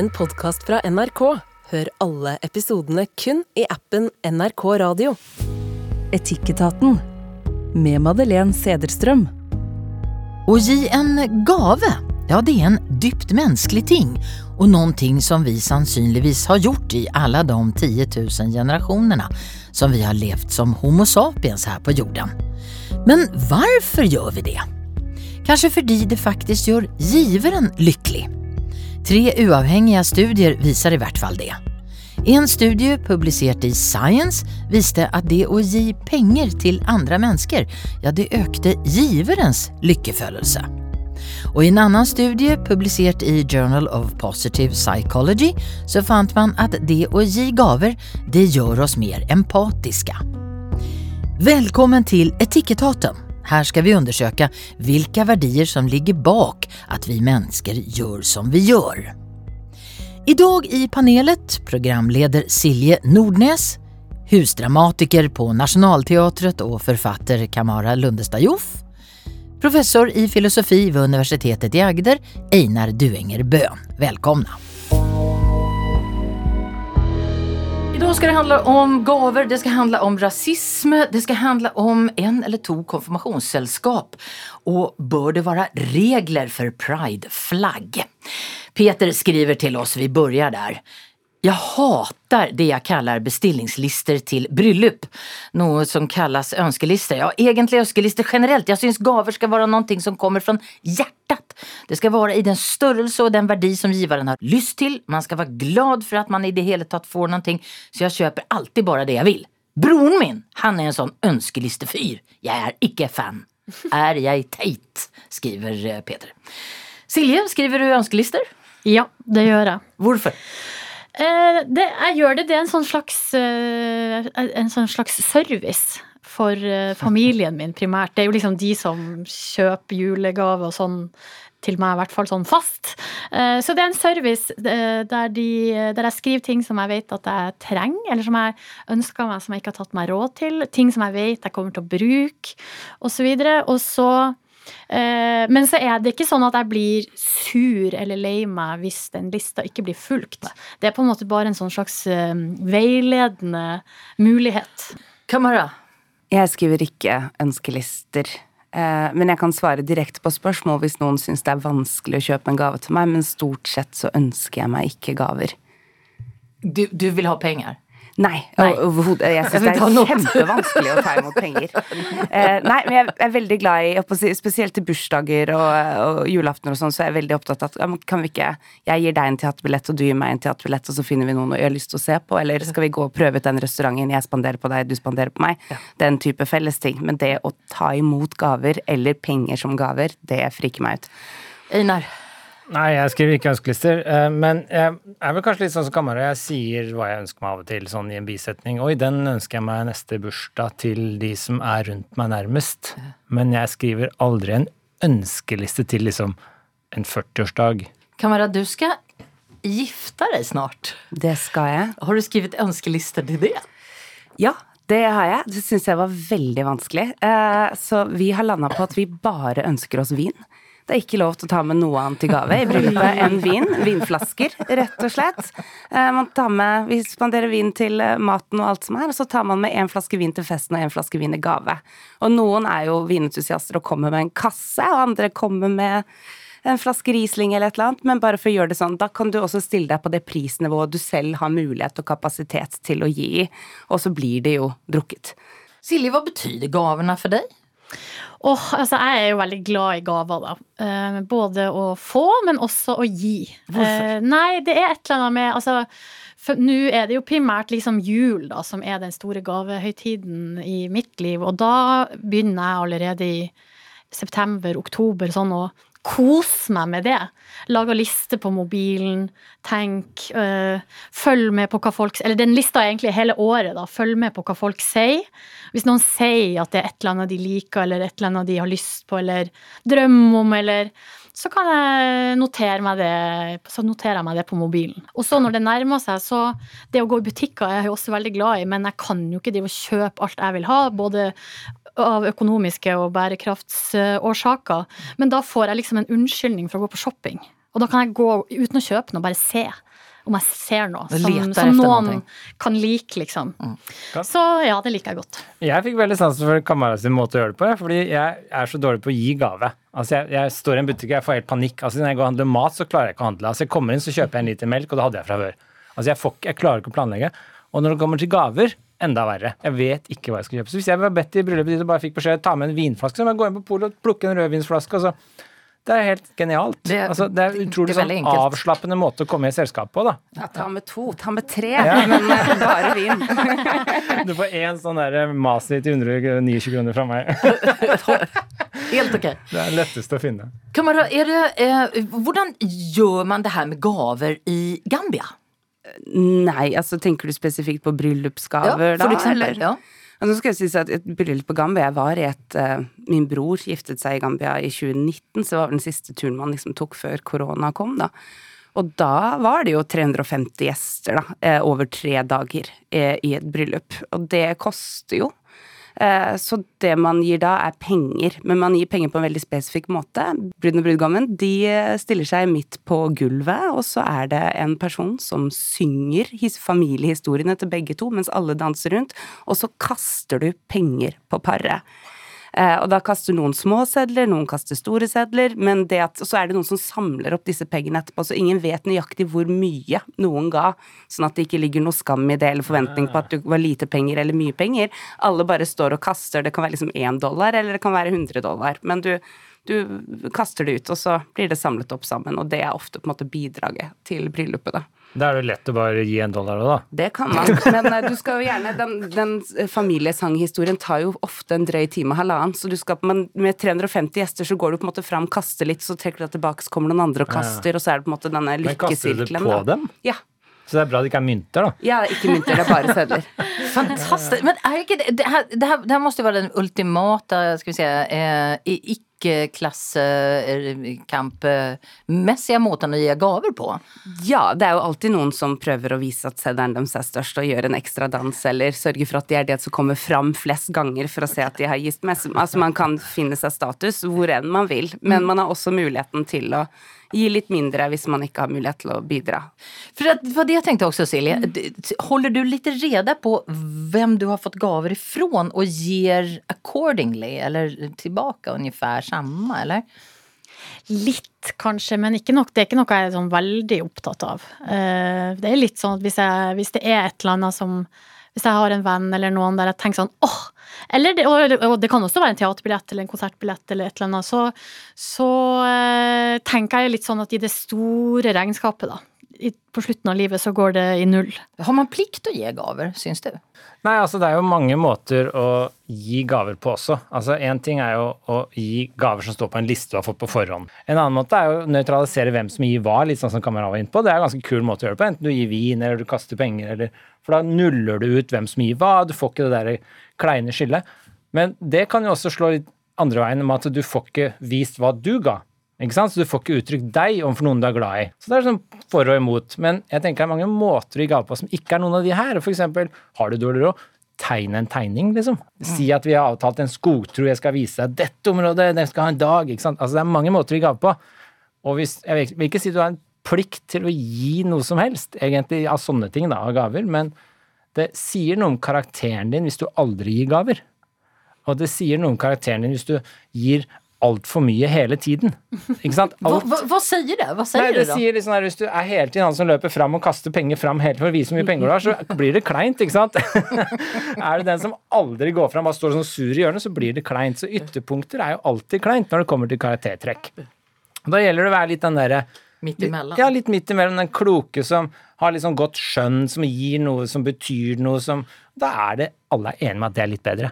en podkast fra NRK. Hør alle episodene kun i appen NRK Radio. Etikketaten med Madeleine Sederstrøm. Å gi en gave, ja det er en dypt menneskelig ting og någonting som vi sannsynligvis har gjort i alle de 10 000 generasjonene som vi har levt som Homo sapiens her på jorden. Men hvorfor gjør vi det? Kanskje fordi det faktisk gjør giveren lykkelig. Tre uavhengige studier viser i hvert fall det. En studie publisert i Science viste at det å gi penger til andre mennesker, ja det økte giverens lykkefølelse. Og i en annen studie publisert i Journal of Positive Psychology så fant man at det å gi gaver, det gjør oss mer empatiske. Velkommen til Etikketaten. Her skal vi undersøke hvilke verdier som ligger bak at vi mennesker gjør som vi gjør. I dag i panelet programleder Silje Nordnes, husdramatiker på Nationalteatret og forfatter Kamara Lundestad professor i filosofi ved Universitetet i Agder, Einar Duenger Bøhn. Velkomna! Idag ska det handla om gaver, det ska handla om rasism, det ska handla om en eller to konfirmationssällskap. Och bör det vara regler för prideflagg? Peter skriver til oss, vi börjar der. Jeg hater det jeg kaller bestillingslister til bryllup. Noe som kalles ønskelister. Ja, egentlig ønskelister generelt. Jeg syns gaver skal være noe som kommer fra hjertet. Det skal være i den størrelse og den verdi som giveren har lyst til. Man skal være glad for at man i det hele tatt får noe, så jeg kjøper alltid bare det jeg vil. Broren min, han er en sånn ønskelistefyr. Jeg er ikke fan. Er jeg teit? skriver eh, Peter. Silje, skriver du ønskelister? Ja, det gjør jeg. Hvorfor? Eh, det, jeg gjør det. Det er en sånn slags, eh, en sånn slags service for eh, familien min, primært. Det er jo liksom de som kjøper julegave og sånn til meg, i hvert fall sånn fast. Eh, så det er en service der, de, der, jeg skriver ting som jeg vet at jeg trenger, eller som jeg ønsker meg som jeg ikke har tatt meg råd til. Ting som jeg vet jeg kommer til å bruke, osv. Og, så videre. og så men så er det ikke sånn at jeg blir sur eller lei meg hvis den lista ikke blir fulgt. Det er på en måte bare en sånn slags eh, veiledende mulighet. Kamara? Jeg skriver ikke ønskelister. Eh, men jeg kan svare direkte på spørsmål hvis noen syns det er vanskelig å kjøpe en gave til meg, men stort sett så ønsker jeg meg ikke gaver. Du, du vil ha penger? Nei, overhodet. Jeg syns det er kjempevanskelig å ta imot penger. Eh, nei, men jeg er veldig glad i Spesielt til bursdager og, og julaftener og sånn, så er jeg veldig opptatt av at kan vi ikke Jeg gir deg en teaterbillett, og du gir meg en teaterbillett, og så finner vi noen jeg har lyst til å se på, eller skal vi gå og prøve ut den restauranten, jeg spanderer på deg, du spanderer på meg. Den type fellesting. Men det å ta imot gaver, eller penger som gaver, det friker meg ut. Einar? Nei, jeg skriver ikke ønskelister. Eh, men jeg er vel kanskje litt sånn som Kamara. Jeg sier hva jeg ønsker meg av og til, sånn i en bisetning. Oi, den ønsker jeg meg neste bursdag til de som er rundt meg nærmest. Men jeg skriver aldri en ønskeliste til liksom en 40-årsdag. Kamara, du skal gifte deg snart. Det skal jeg. Har du skrevet ønskelister til det? Ja, det har jeg. Det syns jeg var veldig vanskelig. Eh, så vi har landa på at vi bare ønsker oss vin. Det er ikke lov til å ta med noe annet i gave i bryllupet enn vin. Vinflasker, rett og slett. Eh, man tar med, Vi spanderer vin til eh, maten og alt som er, og så tar man med én flaske vin til festen og én flaske vin i gave. Og noen er jo vinentusiaster og kommer med en kasse, og andre kommer med en flaske Riesling eller et eller annet, men bare for å gjøre det sånn, da kan du også stille deg på det prisnivået du selv har mulighet og kapasitet til å gi, og så blir det jo drukket. Silje, hva betyr gavene for deg? Oh, altså jeg er jo veldig glad i gaver, da. Eh, både å få, men også å gi. Hvorfor? Eh, nei, det er et eller annet med Altså, nå er det jo primært liksom jul, da, som er den store gavehøytiden i mitt liv. Og da begynner jeg allerede i september, oktober, sånn å kose meg med det. Lage liste på mobilen, tenk, øh, følg med på hva folk Eller den lista er egentlig hele året, da. Følg med på hva folk sier. Hvis noen sier at det er et eller annet de liker, eller et eller annet de har lyst på, eller drømmer om, eller så kan jeg notere meg det, så noterer jeg meg det på mobilen. Og så når det nærmer seg, så Det å gå i butikker er jeg også veldig glad i, men jeg kan jo ikke drive og kjøpe alt jeg vil ha, både av økonomiske og bærekraftsårsaker. Men da får jeg liksom en unnskyldning for å gå på shopping. Og da kan jeg gå uten å kjøpe noe, bare se om jeg ser noe som, som noen noe. kan like, liksom. Så ja, det liker jeg godt. Jeg fikk veldig sansen for kameraet sin måte å gjøre det på, fordi jeg er så dårlig på å gi gave. Altså jeg, jeg står i en butikk og jeg får helt panikk. Altså Når jeg går og handler mat, så klarer jeg ikke å handle. Altså Jeg kommer inn, så kjøper jeg en liter melk, og det hadde jeg fra før. Altså jeg, får, jeg klarer ikke å planlegge. Og når det kommer til gaver, enda verre. Jeg vet ikke hva jeg skal kjøpe. Så hvis jeg var bedt i bryllupet ditt og bare fikk beskjed ta med en vinflaske, så må jeg gå inn på polet og plukke en rødvinsflaske. Altså. det er helt genialt. Det- altså, det er utrolig det er sånn avslappende måte å komme i selskap på, da. Ja, ta med to, ta med tre, men eh, bare vin. Du får én sånn der Masi til 129 kroner fra meg. Helt ok. Det er lettest å finne. Kamara, är det, eh, hvordan gjør man det her med gaver i Gambia? Nei, altså tenker du spesifikt på bryllupsgaver da? for eksempel. eller? Ja. Altså, nå skal jeg si at et bryllup på Gambia Jeg var i et uh, Min bror giftet seg i Gambia i 2019, så det var den siste turen man liksom tok før korona kom, da. Og da var det jo 350 gjester, da, eh, over tre dager eh, i et bryllup. Og det koster jo. Eh, Så det man gir da, er penger, men man gir penger på en veldig spesifikk måte. Bruden og brudgommen de stiller seg midt på gulvet, og så er det en person som synger familiehistoriene til begge to, mens alle danser rundt, og så kaster du penger på paret. Eh, og da kaster noen små sedler, noen kaster store sedler, men det at, så er det noen som samler opp disse pengene etterpå, så ingen vet nøyaktig hvor mye noen ga, sånn at det ikke ligger noe skam i det, eller forventning på at det var lite penger eller mye penger. Alle bare står og kaster, det kan være liksom én dollar, eller det kan være 100 dollar, men du, du kaster det ut, og så blir det samlet opp sammen, og det er ofte på en måte bidraget til bryllupet, da. Da er det lett å bare gi en dollar òg, da. Det kan man, men eh, du skal jo gjerne Den, den eh, familiesanghistorien tar jo ofte en drøy time og halvannen, så du skal men med 350 gjester så går du på en måte fram, kaster litt, så trekker du deg tilbake, så kommer noen andre og kaster, og så er det på en måte denne Men kaster du lykkesirkelen. på da. dem? Ja. Så det er bra det ikke er mynter, da. ja, ikke mynter, det er bare sedler. Fantastisk. Men er ikke det, det, her, det, her, det her måste jo være den ultimate skal vi si, eh, i- icke-klassekampmässiga måten å gi gaver på. Ja, det er jo alltid noen som prøver å vise at sedderen deres er størst, og gjør en ekstra dans, eller sørger for at de er det som kommer fram flest ganger for å se at de har gitt mest. Altså, man kan finne seg status hvor enn man vil, men man har også muligheten til å gi litt mindre hvis man ikke har mulighet til å bidra. For det var det jeg tenkte også, Silje. Holder du litt reda på hvem du har fått gaver ifrån og gir accordingly eller tilbake omtrent samme, eller? Litt, kanskje, men ikke nok. det er ikke noe jeg er sånn veldig opptatt av. Eh, Det er litt sånn at hvis, jeg, hvis det er et eller annet som Hvis jeg har en venn eller noen der jeg tenker sånn åh! Eller det, og, det kan også være en teaterbillett eller en konsertbillett eller et eller annet. Så, så eh, tenker jeg litt sånn at i det store regnskapet, da, i, på slutten av livet, så går det i null. Har man plikt å gi gaver, syns du? Nei, altså det er jo mange måter å gi gaver på også. Altså Én ting er jo å gi gaver som står på en liste du har fått på forhånd. En annen måte er jo å nøytralisere hvem som gir hva, litt sånn som Kameraet var inne på. Det er en ganske kul måte å gjøre det på. Enten du gir vin, eller du kaster penger, eller For da nuller du ut hvem som gir hva. Du får ikke det der kleine skillet. Men det kan jo også slå litt andre veien, med at du får ikke vist hva du ga. Ikke sant? Så du får ikke uttrykt deg overfor noen du er glad i. Så det er sånn for og imot. Men jeg tenker det er mange måter å gi gave på som ikke er noen av de her. For eksempel, har du dårlig råd? Tegne en tegning, liksom. Si at vi har avtalt en skogtro, jeg skal vise deg dette området, jeg skal ha en dag. ikke sant? Altså Det er mange måter å gi gave på. Og hvis, jeg vil ikke si du har en plikt til å gi noe som helst, egentlig av sånne ting, da, av gaver, men det sier noe om karakteren din hvis du aldri gir gaver. Og det sier noe om karakteren din hvis du gir altfor mye hele tiden. Ikke sant? Vad, hva, hva, vad säger det? sier Nei, det da? sier liksom Hvis du er hele tiden han som løper fram og kaster penger fram helt for å vise hvor mye penger du har, så blir det kleint, ikke sant? er det den som aldri går fram, bare står sånn sur i hjørnet, så blir det kleint. Så ytterpunkter er jo alltid kleint når det kommer til karaktertrekk. Da gjelder det å være litt den derre Mitt imellom? ja, litt midt imellom den kloke som har liksom godt skjønn, som gir noe som betyr noe som Da er det alle er enige med at det er litt bedre.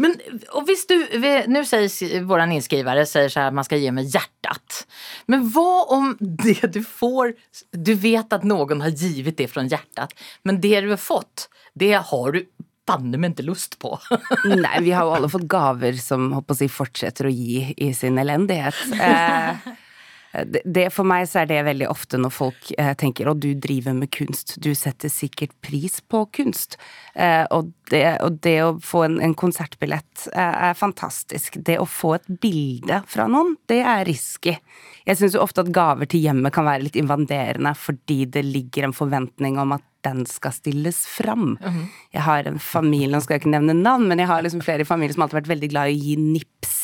Men og hvis du, Nå nu säger innskrivere sier säger så her, man skal gi med hjertet. Men hva om det du får, du vet at noen har givet det fra hjertet, men det du har fått, det har du banne meg ikke lyst på. Nei, vi har jo alle fått gaver som håper å si, fortsetter å gi i sin elendighet. Eh, det, det, For meg så er det veldig ofte når folk eh, tenker 'å, du driver med kunst', du setter sikkert pris på kunst. Eh, og, det, og, det, å få en, en konsertbillett eh, er fantastisk. Det å få et bilde fra noen, det er risky. Jeg syns jo ofte at gaver til hjemmet kan være litt invaderende fordi det ligger en forventning om at den skal stilles fram. Mm. Jeg har en familie, nå skal jeg ikke nevne navn, men jeg har liksom flere i familien som alltid har vært veldig glad i å gi nips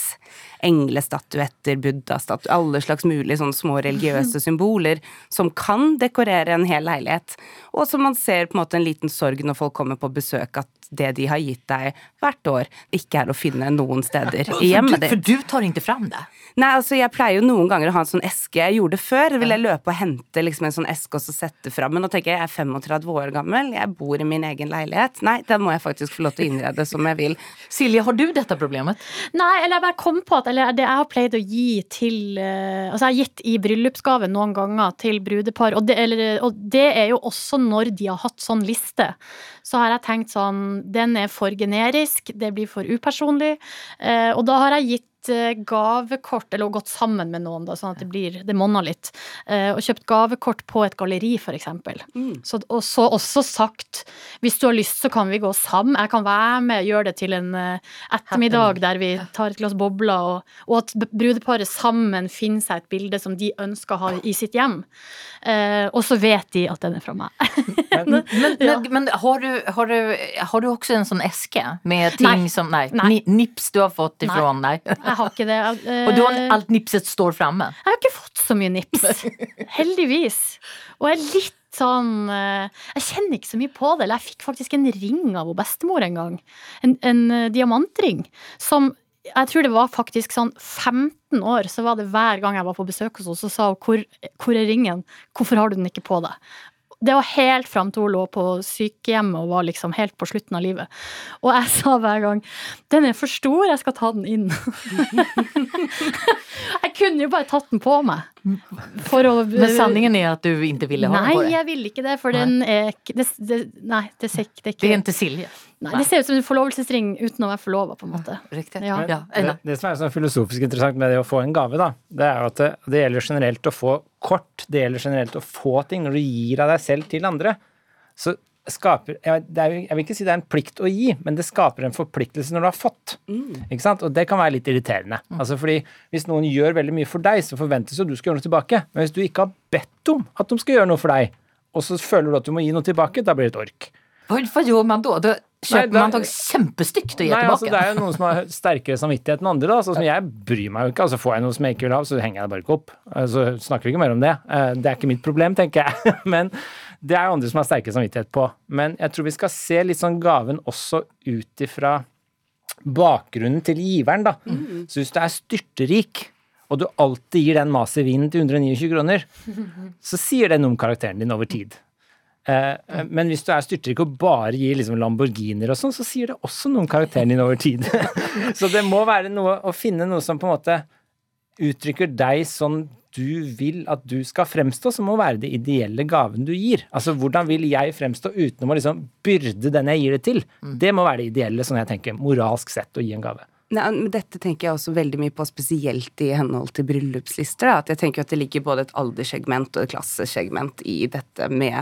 englestatuetter, buddha-statuetter, alle slags mulige sånne små religiøse symboler som kan dekorere en hel leilighet. Og som man ser på en måte en liten sorg når folk kommer på besøk, at det de har gitt deg hvert år, ikke er å finne noen steder i hjemmet ditt. For du tar ikke fram det? Nei, altså jeg pleier jo noen ganger å ha en sånn eske. Jeg gjorde det før. Vil jeg løpe og hente liksom en sånn eske og så sette fram. Men nå tenker jeg jeg er 35 år gammel, jeg bor i min egen leilighet. Nei, den må jeg faktisk få lov til å innrede som jeg vil. Silje, har du dette problemet? Nei, eller jeg bare kom på at eller det jeg har pleid å gi til uh, Altså jeg har gitt i bryllupsgave noen ganger til brudepar, og det, eller, og det er jo også når de har hatt sånn liste. Så har jeg tenkt sånn Den er for generisk, det blir for upersonlig. Uh, og da har jeg gitt Eh, gavekort, eller gått sammen med noen, da, sånn at det blir Det monner litt. Eh, og kjøpt gavekort på et galleri, eksempel. Mm. Så, og så også sagt hvis du har lyst, så kan vi gå sammen. Jeg kan være med, gjøre det til en uh, ettermiddag der vi tar et glass bobler, og, og, at brudeparet sammen finner seg et bilde som de ønsker å ha i sitt hjem. Og så vet de at den er fra meg. men, men, ja. men har, du, har, du, har, du, også en sånn eske med ting nei. som Nei. nei. Nips du har fått ifra Nei. nei jeg har ikke det. Og du har alt nipset står framme? Jeg har ikke fått så mye nips. Heldigvis. Og jeg er litt sånn uh, Jeg kjenner ikke så mye på det. Eller jeg fikk faktisk en ring av bestemor en gang. En, en uh, diamantring som jeg tror det var faktisk sånn 15 år, så var det hver gang jeg var på besøk hos henne, så sa hun hvor, hvor er ringen, hvorfor har du den ikke på deg? Det var helt fram til hun lå på sykehjemmet og var liksom helt på slutten av livet. Og jeg sa hver gang 'Den er for stor, jeg skal ta den inn'. jeg kunne jo bare tatt den på meg. Å, Men sanningen er at du ikke ville ha den på deg? Nei, jeg ville ikke det, for nei. den er det, det, Nei, det, det, ikke... det er ikke Silje? Nei, det ser ut som en forlovelsesring uten å være forlova, på en måte. Riktig. Ja. Ja, det, det, som er sånn filosofisk interessant med det å få en gave, da, det er jo at det, det, gjelder generelt å få kort. Det gjelder generelt å få ting. Når du gir av deg selv til andre, så skaper jeg, er, jeg, vil ikke si det er en plikt å gi, men det skaper en forpliktelse når du har fått. Mm. Ikke sant? Og det kan være litt irriterende. Mm. Altså fordi Hvis noen gjør veldig mye for deg, så forventes jo du skal gjøre noe tilbake. Men hvis du ikke har bedt om at de skal gjøre noe for deg, og så føler du at du må gi noe tilbake, da blir det et ork. Hva, hva gjør man da? Kjøper nei, man tok kjempestygt og gir tilbake. Altså, det er jo noen som har sterkere samvittighet enn andre. Da. Sånn som jeg bryr meg jo ikke. Altså, får jeg noe som jeg ikke vil ha, så henger jeg det bare ikke opp. Så altså, snakker vi ikke mer om det. Eh, det er ikke mitt problem, tenker jeg. Men det er jo andre som har sterkere samvittighet på. Men jeg tror vi skal se litt sånn gaven også ut ifra bakgrunnen til giveren, da. Mm. Så hvis du er styrterik, og du alltid gir den Masi vinen til 129 kroner, så sier det noe om karakteren din over tid. Eh, men hvis du er styrtrik og bare gir liksom Lamborghinier og sånn, så sier det også noe om karakteren din over tid. så det må være noe å finne noe som på en måte uttrykker deg sånn du vil at du skal fremstå, som må være det ideelle gaven du gir. Altså hvordan vil jeg fremstå uten å liksom byrde den jeg gir det til? Mm. Det må være det ideelle, sånn jeg tenker, moralsk sett, å gi en gave. Nei, men Dette tenker jeg også veldig mye på, spesielt i henhold til bryllupslister. Da. At jeg tenker at det ligger både et alderssegment og et klassesegment i dette med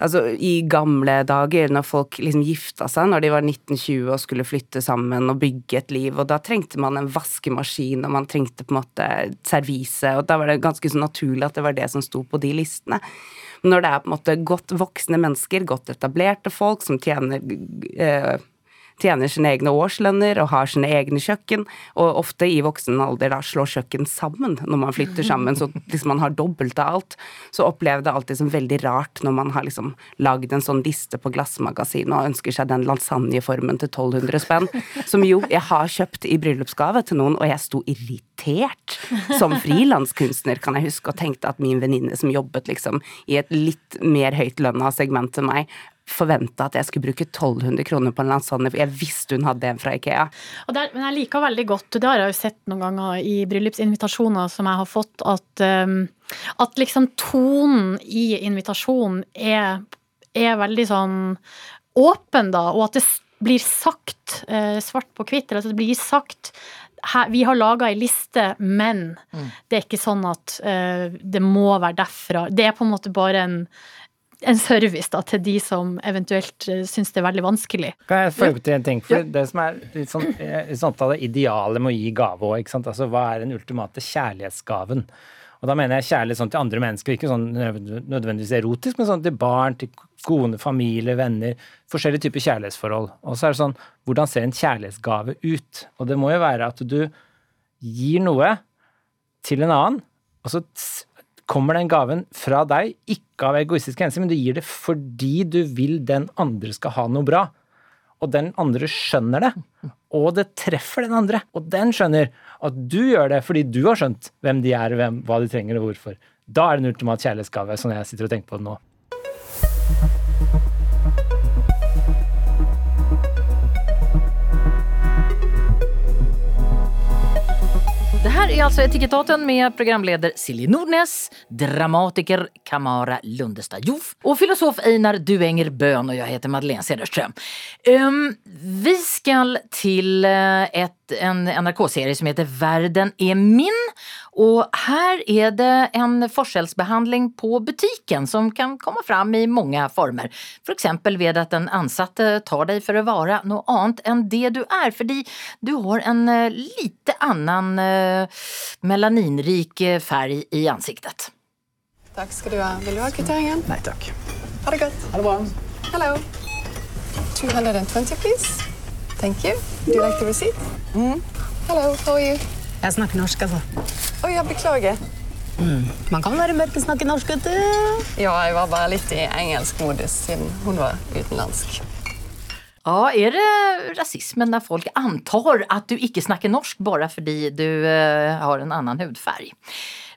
Altså, I gamle dager, når folk liksom gifta seg når de var 1920 og skulle flytte sammen og bygge et liv, og da trengte man en vaskemaskin, og man trengte på en måte servise, og da var det ganske så naturlig at det var det som sto på de listene. Når det er på en måte godt voksne mennesker, godt etablerte folk som tjener eh, tjener sine egne årslønner og har sine egne kjøkken, og ofte i voksen alder da slår kjøkken sammen når man flytter sammen, så liksom man har dobbelt av alt, så opplever det alltid som veldig rart når man har liksom lagd en sånn liste på Glassmagasinet og ønsker seg den lasagneformen til 1200 spenn, som jo jeg har kjøpt i bryllupsgave til noen, og jeg sto irritert som frilanskunstner, kan jeg huske, og tenkte at min venninne som jobbet liksom i et litt mer høyt lønna segment til meg, forventa at jeg skulle bruke 1200 kroner på en lasagne, for jeg visste hun hadde en fra Ikea. Der, men jeg liker veldig godt, det har jeg jo sett noen ganger i bryllupsinvitasjoner som jeg har fått, at, um, at liksom tonen i invitasjonen er, er veldig sånn åpen, da, og at det blir sagt uh, svart på hvitt, eller at det blir sagt her, vi har laga ei liste, men det er ikke sånn at uh, det må være derfra. Det er på en måte bare en, en service da, til de som eventuelt uh, syns det er veldig vanskelig. Kan jeg føye til en ting? For det som er litt sånn, litt sånn opptatt det idealet med å gi gave òg, ikke sant. Altså hva er den ultimate kjærlighetsgaven? Og da mener jeg kjærlighet sånn til andre mennesker, ikke sånn nødvendigvis erotisk, men sånn til barn, til kone, familie, venner. Forskjellige typer kjærlighetsforhold. Og så er det sånn, hvordan ser en kjærlighetsgave ut? Og det må jo være at du gir noe til en annen, og så kommer den gaven fra deg, ikke av egoistiske hensyn, men du gir det fordi du vil den andre skal ha noe bra. Og den andre skjønner det, og det treffer den andre. Og den skjønner at du gjør det fordi du har skjønt hvem de er, hvem, hva de trenger og hvorfor. Da er det en ultimat kjærlighetsgave, sånn jeg sitter og tenker på nå. Är alltså Etikettaten med programleder Silje Nordnes, dramatiker Kamara Lundestad Joff och filosof Einar Duenger Bøhn och jag heter Madeleine Cederström. Um, vi ska till eh, ett, en NRK-serie som heter Världen är min och här är det en forskjellsbehandling på butiken som kan komma fram i många former. For eksempel ved at den ansatte tar deg for å være noe annet enn det du er, fordi du har en eh, lite annen eh, melaninrik färg i ansiktet. Tack ska du ha. Vill du ha kvitteringen? Nej tack. Ha det gott. Ha det bra. Hello. 220 please. Thank you. Do you like the receipt? Mm. Hello, how are you? Jeg snakker norsk, altså. Oi, jeg beklager. Man kan være med og å snakke norsk, vet du. Ja, jeg var bare litt i engelsk modus siden hun var utenlandsk. Ja, er det rasismen når folk antar at du ikke snakker norsk bare fordi du eh, har en annen hudfarge?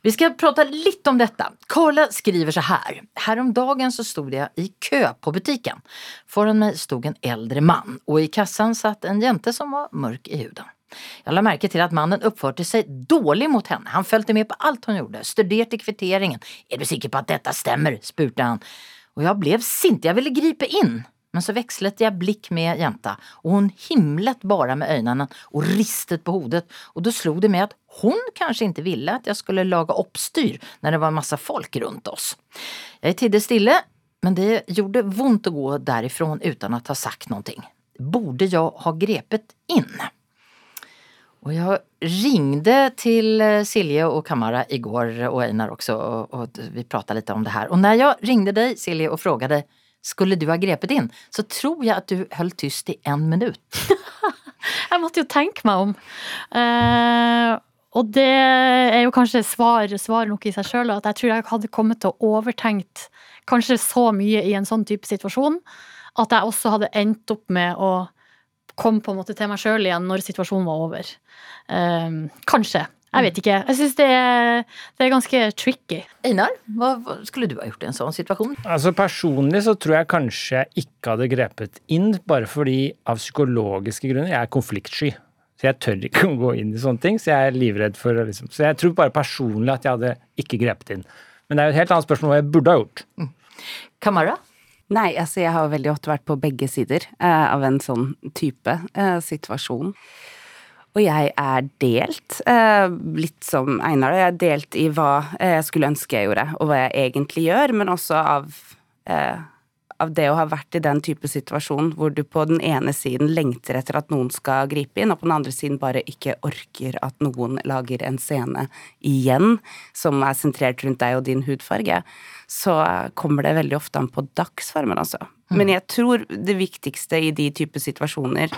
Vi skal prate litt om dette. Carla skriver så her. Häromdagen så stod jeg i kø på butikken. Foran meg stod en eldre mann, og i kassan satt en jente som var mørk i huden. Jeg la merke til at mannen oppførte seg dårlig mot henne. Han fulgte med på alt hun gjorde, studerte kvitteringen. Er du sikker på at dette stemmer? spurte han. Og jeg ble sint, jeg ville gripe inn. Men så vekslet jeg blikk med jenta, og hun himlet bare med øynene og ristet på hodet, og da slo det meg at hun kanskje ikke ville at jeg skulle lage oppstyr når det var masse folk rundt oss. Jeg tidde stille, men det gjorde vondt å gå derifrån uten å ha sagt noe. Borde jeg ha grepet inn? Og jeg ringde til eh, Silje og Kamara i går, og Einar også, og, og vi pratet litt om det her. Og når jeg ringde deg, Silje, og spurte skulle du ha grepet inn, så tror jeg at du holdt tyst i en minutt. Jeg måtte jo tenke meg om. Uh, og det er jo kanskje svar, svar nok i seg sjøl, at jeg tror jeg hadde kommet til å overtenkt kanskje så mye i en sånn type situasjon at jeg også hadde endt opp med å komme på en måte til meg sjøl igjen når situasjonen var over. Uh, kanskje. Jeg vet ikke. Jeg syns det, det er ganske tricky. Einar, hva, hva skulle du ha gjort i en sånn situasjon? Altså Personlig så tror jeg kanskje jeg ikke hadde grepet inn, bare fordi av psykologiske grunner jeg er konfliktsky. Så jeg tør ikke å gå inn i sånne ting, så jeg er livredd for liksom Så jeg tror bare personlig at jeg hadde ikke grepet inn. Men det er jo et helt annet spørsmål hva jeg burde ha gjort. Kamara? Nei, altså jeg har veldig ofte vært på begge sider eh, av en sånn type eh, situasjon. Og jeg er delt, eh, litt som Einar. Jeg er delt i hva eh, jeg skulle ønske jeg gjorde, og hva jeg egentlig gjør, men også av, eh, av det å ha vært i den type situasjon hvor du på den ene siden lengter etter at noen skal gripe inn, og på den andre siden bare ikke orker at noen lager en scene igjen som er sentrert rundt deg og din hudfarge, så kommer det veldig ofte an på dagsformen, altså. Men jeg tror det viktigste i de type situasjoner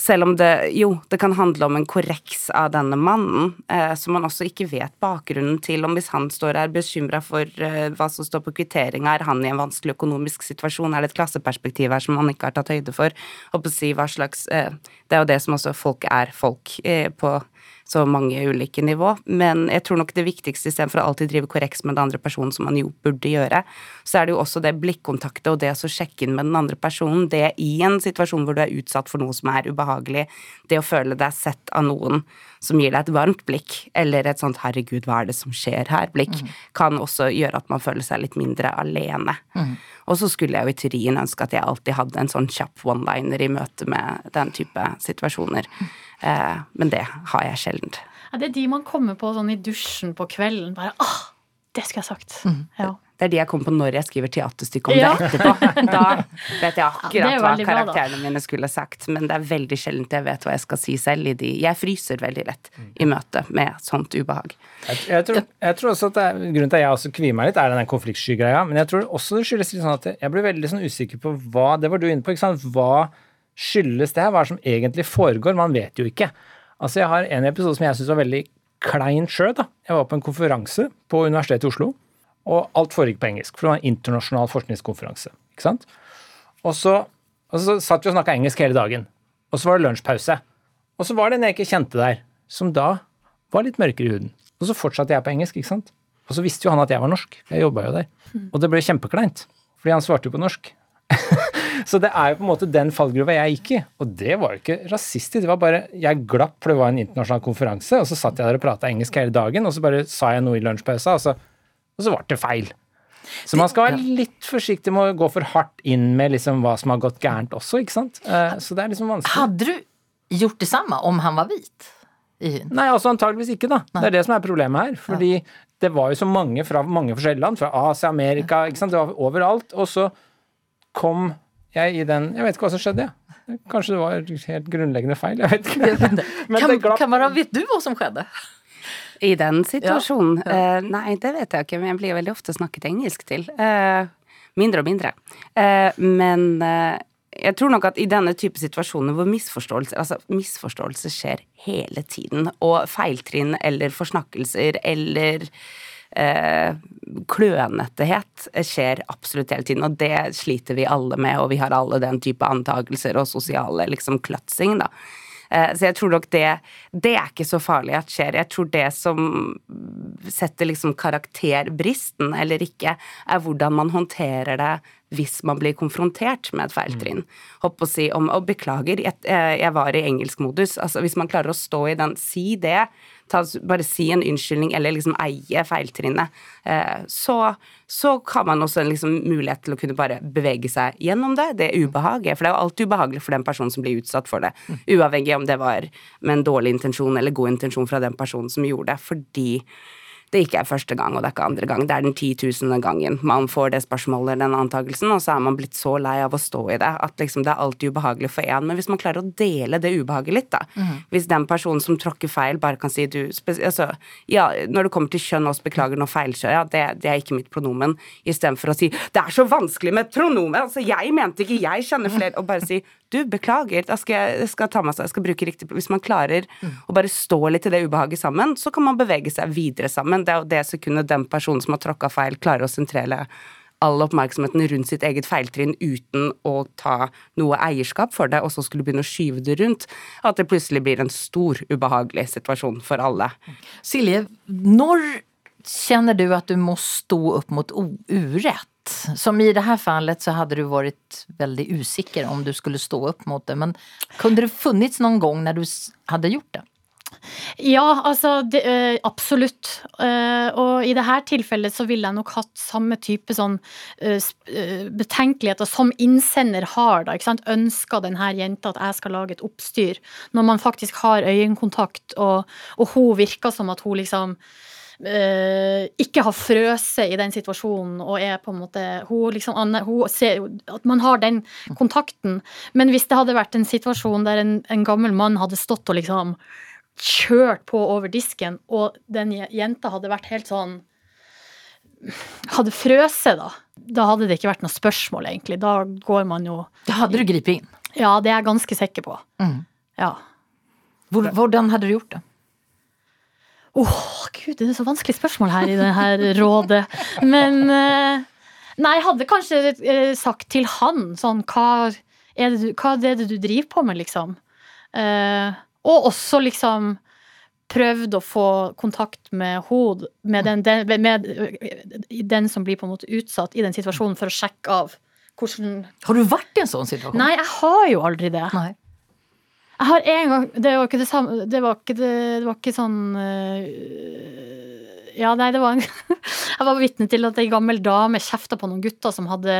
selv om det jo, det kan handle om en korreks av denne mannen, eh, som man også ikke vet bakgrunnen til. Om hvis han står her bekymra for eh, hva som står på kvitteringa, er han i en vanskelig økonomisk situasjon, er det et klasseperspektiv her som han ikke har tatt høyde for? Og å si hva slags eh, Det er jo det som også folk er folk eh, på så mange ulike nivå. Men jeg tror nok det viktigste istedenfor å alltid drive korreks med den andre personen, som man jo burde gjøre, så er det jo også det blikkontaktet og det å sjekke inn med den andre personen, det i en situasjon hvor du er utsatt for noe som er ubehagelig, det å føle deg sett av noen som gir deg et varmt blikk, eller et sånt 'herregud, hva er det som skjer her'-blikk, kan også gjøre at man føler seg litt mindre alene. Og så skulle jeg jo i teorien ønske at jeg alltid hadde en sånn kjapp one-liner i møte med den type situasjoner, eh, men det har jeg sjelden. Ja, det er de man kommer på sånn i dusjen på kvelden. Bare ah, det skulle jeg sagt. Ja. Det er de jeg kommer på når jeg skriver teaterstykke om Ja. det etterpå. Da vet jeg akkurat hva bra, karakterene mine skulle sagt, men det er veldig sjelden jeg vet hva jeg skal si selv i de Jeg fryser veldig lett i møte med sånt ubehag. Jeg, jeg, tror, jeg tror også at det er, Grunnen til at jeg også kvier meg litt, er den konfliktsky-greia. Men jeg tror også det skyldes litt sånn at jeg blir veldig sånn usikker på hva Det var du inne på, ikke sant. Hva skyldes det her? Hva er det som egentlig foregår? Man vet jo ikke. Altså, jeg har en episode som jeg syns var veldig klein sjøl, da. Jeg var på en konferanse på Universitetet i Oslo, og alt foregikk på engelsk. For det var en internasjonal forskningskonferanse. ikke sant? Og så, og så satt vi og snakka engelsk hele dagen. Og så var det lunsjpause. Og så var det en jeg ikke kjente der, som da var litt mørkere i huden. Og så fortsatte jeg på engelsk, ikke sant. Og så visste jo han at jeg var norsk. Jeg jobba jo der. Og det ble kjempekleint, fordi han svarte jo på norsk. så det er jo på en måte den fallgruva jeg gikk i. Og det var jo ikke rasistisk, det var bare Jeg glapp, for det var en internasjonal konferanse, og så satt jeg der og prata engelsk hele dagen, og så bare sa jeg noe i lunsjpausa, og så, og så ble det feil. Så man skal være litt forsiktig med å gå for hardt inn med liksom hva som har gått gærent også, ikke sant. Eh, Så det er liksom vanskelig. Hadde du gjort det samme om han var hvit? Nei, altså antageligvis ikke, da. Det er det som er problemet her. Fordi det var jo så mange fra mange forskjellige land, fra Asia, Amerika, ikke sant. Det var overalt. Og så kom jeg i den Jeg vet ikke hva som skjedde, jeg. Kanskje det var helt grunnleggende feil, jeg vet ikke. Men det glapp. kan man, vet du hva som skjedde? I den situasjonen? Eh, nei, det vet jeg ikke, men jeg blir veldig ofte snakket engelsk til. Uh, mindre og mindre. Uh, men jeg tror nok at i denne type situasjoner hvor misforståelser Altså, misforståelser skjer hele tiden, og feiltrinn eller forsnakkelser eller eh, klønettehet skjer absolutt hele tiden, og det sliter vi alle med, og vi har alle den type antakelser og sosiale liksom kløtsing, da. Eh, Så jeg tror nok det Det er ikke så farlig at skjer. Jeg tror det som setter liksom karakterbristen eller ikke, er hvordan man håndterer det hvis man blir konfrontert med et feiltrinn. Hopp å si om Og beklager, jeg, eh, jeg var i engelskmodus. Altså hvis man klarer å stå i den, si det. Ta, bare si en unnskyldning eller liksom eie feiltrinnet. Eh, så, så har man også en liksom mulighet til å kunne bare bevege seg gjennom det. Det ubehaget. For det er jo alltid ubehagelig for den personen som blir utsatt for det. Uavhengig om det var med en dårlig intensjon eller god intensjon fra den personen som gjorde det. Fordi det ikke er første gang, og det er ikke andre gang. Det er den titusende gangen man får det spørsmålet, den antakelsen, og så er man blitt så lei av å stå i det at liksom det er alltid ubehagelig for én. Men hvis man klarer å dele det ubehaget litt, da. Hvis den personen som tråkker feil, bare kan si du altså, Ja, når det kommer til kjønn også, beklager nå feilkjør, ja, det, det er ikke mitt pronomen, istedenfor å si det er så vanskelig med et pronomen, altså jeg mente ikke, jeg skjønner flere, og bare si du, beklager, da skal jeg, jeg skal ta seg, jeg skal bruke riktig Hvis man klarer å bare stå litt i det ubehaget sammen, så kan man bevege seg videre sammen. Det er jo det sekundet den personen som har tråkka feil, klarer å sentrere all oppmerksomheten rundt sitt eget feiltrinn uten å ta noe eierskap for det, og så skulle begynne å skyve det rundt, at det plutselig blir en stor, ubehagelig situasjon for alle. Silje, når kjenner du at du må stå opp mot o- Som i det här fallet så hade du varit väldigt usikker om du skulle stå upp mot det. Men kunde det funnits någon gång när du hadde gjort det? Ja, altså det, ø, absolutt. Uh, og i dette tilfellet så ville jeg nok hatt samme type sånn eh, eh, betenkeligheter som innsender har, da. Ikke sant? Ønsker denne jenta at jeg skal lage et oppstyr, når man faktisk har øyekontakt, og, og hun virker som at hun liksom eh, ikke har frøset i den situasjonen og er på en måte Hun liksom hun ser at man har den kontakten. Men hvis det hadde vært en situasjon der en, en gammel mann hadde stått og liksom kjørt på over disken, og den jenta hadde vært helt sånn Hadde frøset, da. Da hadde det ikke vært noe spørsmål, egentlig. Da går man jo Da hadde du gripet inn? Ja, det er jeg ganske sikker på. Mm. Ja. Hvor- Hvordan hadde du gjort det? Åh, gud, det er så vanskelig spørsmål her i det her rådet. Men eh, Nei, jeg hadde kanskje eh, sagt til han sånn Hva er det du, er det du driver på med, liksom? Eh, og også liksom prøvd å få kontakt med hod, med den, den, med eh, den som blir på en måte utsatt i den situasjonen, for å sjekke av hvordan Har du vært i en sånn situasjon? Nei, jeg har jo aldri det. Nej. Jeg har en gang Det var ikke det samme Det var ikke, det, det var ikke sånn øh, Ja, nei, det var en Jeg var vitne til at ei gammel dame kjefta på noen gutter som hadde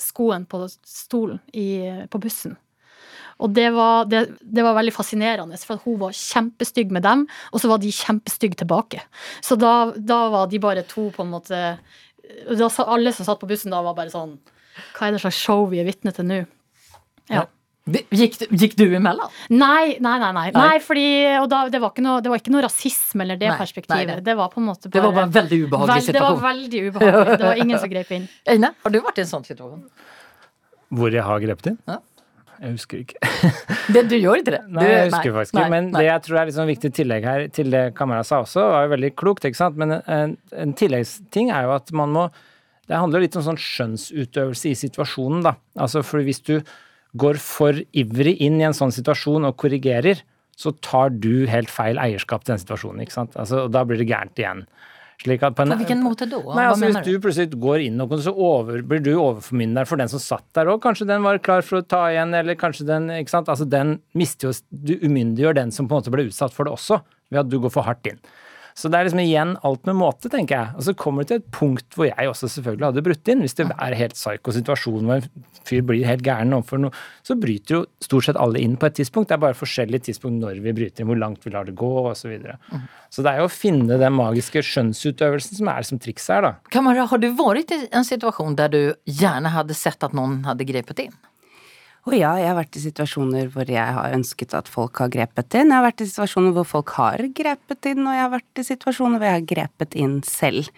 skoen på stolen i, på bussen. Og det var, det, det var veldig fascinerende, for hun var kjempestygg med dem, og så var de kjempestygge tilbake. Så da, da var de bare to på en måte da, Alle som satt på bussen da, var bare sånn Hva er det slags show vi er vitne til nå? Ja. Gick, du- gick du imellom? Nei, nei, nei. nei. Nei. nei fordi, og da, det, var ikke noe, det var ikke noe rasisme eller det Nei, perspektivet. nei, nei. Det var på en måte Det bare var bare en veldig ubehagelig Vel- Det var veldig ubehagelig. Det var ingen som grep inn. Eine, har du vært i en sånn situasjon? Hvor jeg har grepet inn? Ja. Jeg husker ikke. Det, du gjorde ikke det? Nei, jeg husker faktisk ikke. Men det jeg tror er liksom viktig tillegg her til det kameraet sa også, var jo veldig klokt, ikke sant. Men en, en tilleggsting er jo at man må Det handler litt om sånn skjønnsutøvelse i situasjonen, da. Altså for hvis du går for ivrig inn i en sånn situasjon og korrigerer, så tar du helt feil eierskap til den situasjonen, ikke sant. Altså, og da blir det gærent igjen. Slik at på en, På hvilken måte da? Nei, altså Hvis du plutselig går inn og så over, blir du overformynder for den som satt der òg, kanskje den var klar for å ta igjen, eller kanskje den ikke sant? Altså den mister jo Du umyndiggjør den som på en måte ble utsatt for det også, ved at du går for hardt inn. Så det er liksom igjen alt med måte, tenker jeg. Og så kommer det til et punkt hvor jeg også selvfølgelig hadde brutt inn. Hvis det er helt psyko situasjon hvor en fyr blir helt gæren overfor noe, så bryter jo stort sett alle inn på et tidspunkt. Det er bare forskjellige tidspunkt når vi bryter inn, hvor langt vi lar det gå, osv. Så, videre. så det er jo å finne den magiske skjønnsutøvelsen som er som trikset her, da. Kamara, har du vært i en situasjon der du gjerne hadde sett at noen hadde grepet in? Og ja, jeg har vært i situasjoner hvor jeg har ønsket at folk har grepet inn. Jeg har vært i situasjoner hvor folk har grepet inn, og jeg har vært i situasjoner hvor jeg har grepet inn selv.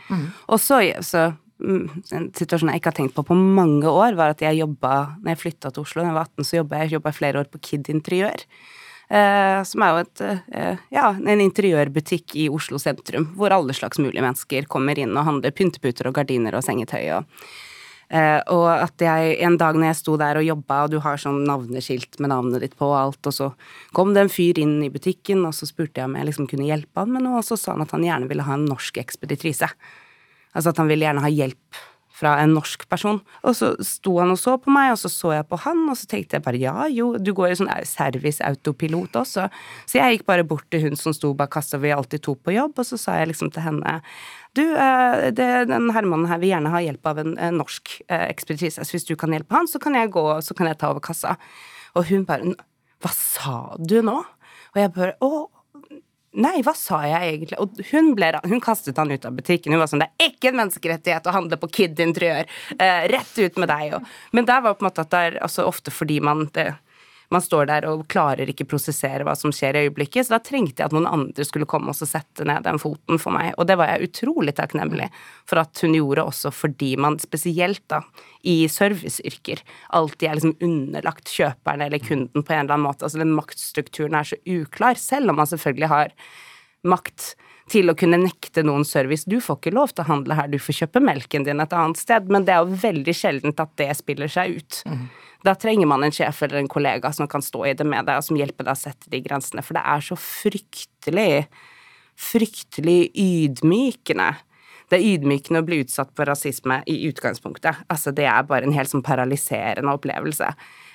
Og så, så mm, en situasjon jeg ikke har tenkt på på mange år, var at jeg jobba Når jeg flytta til Oslo da jeg var 18, så jobba jeg jobbet flere år på Kid Interiør. Eh, som er jo et, eh, ja, en interiørbutikk i Oslo sentrum, hvor alle slags mulige mennesker kommer inn og handler pynteputer og gardiner og sengetøy og og at jeg en dag når jeg sto der og jobba, og du har sånn navneskilt med navnet ditt på og alt, og så kom det en fyr inn i butikken, og så spurte jeg om jeg liksom kunne hjelpe han med noe, og så sa han at han gjerne ville ha en norsk ekspeditrise. Altså at han ville gjerne ha hjelp fra en norsk person. Og så sto han og så på meg, og så så jeg på han, og så tenkte jeg bare ja, jo, du går i sånn service-autopilot også. Så jeg gikk bare bort til hun som sto bak kassa, vi er alltid to på jobb, og så sa jeg liksom til henne du, eh, det, den herremannen her vil gjerne ha hjelp av en, norsk ekspertise, ekspeditrise, så hvis du kan hjelpe han, så kan jeg gå, så kan jeg ta over kassa. Og hun bare Hva sa du nå? Og jeg bare Å, Nei, hva sa jeg egentlig? Og hun, ble, hun kastet han ut av butikken. Hun var sånn Det er ikke en menneskerettighet å handle på Kid Interiør. Eh, rett ut med deg. Og, men der var på en måte at det er altså ofte fordi man det, man står der og klarer ikke prosessere hva som skjer i øyeblikket, så da trengte jeg at noen andre skulle komme og sette ned den foten for meg. Og det var jeg utrolig takknemlig for at hun gjorde også fordi man spesielt da i serviceyrker alltid er liksom underlagt kjøperen eller kunden på en eller annen måte. Altså den maktstrukturen er så uklar, selv om man selvfølgelig har makt til å kunne nekte noen service. Du får ikke lov til å handle her, du får kjøpe melken din et annet sted, men det er jo veldig sjeldent at det spiller seg ut. Da trenger man en sjef eller en kollega som kan stå i det med deg, og som hjelper deg å sette de grensene, for det er så fryktelig, fryktelig ydmykende. Det er ydmykende å bli utsatt for rasisme i utgangspunktet. Altså, det er bare en helt sånn paralyserende opplevelse.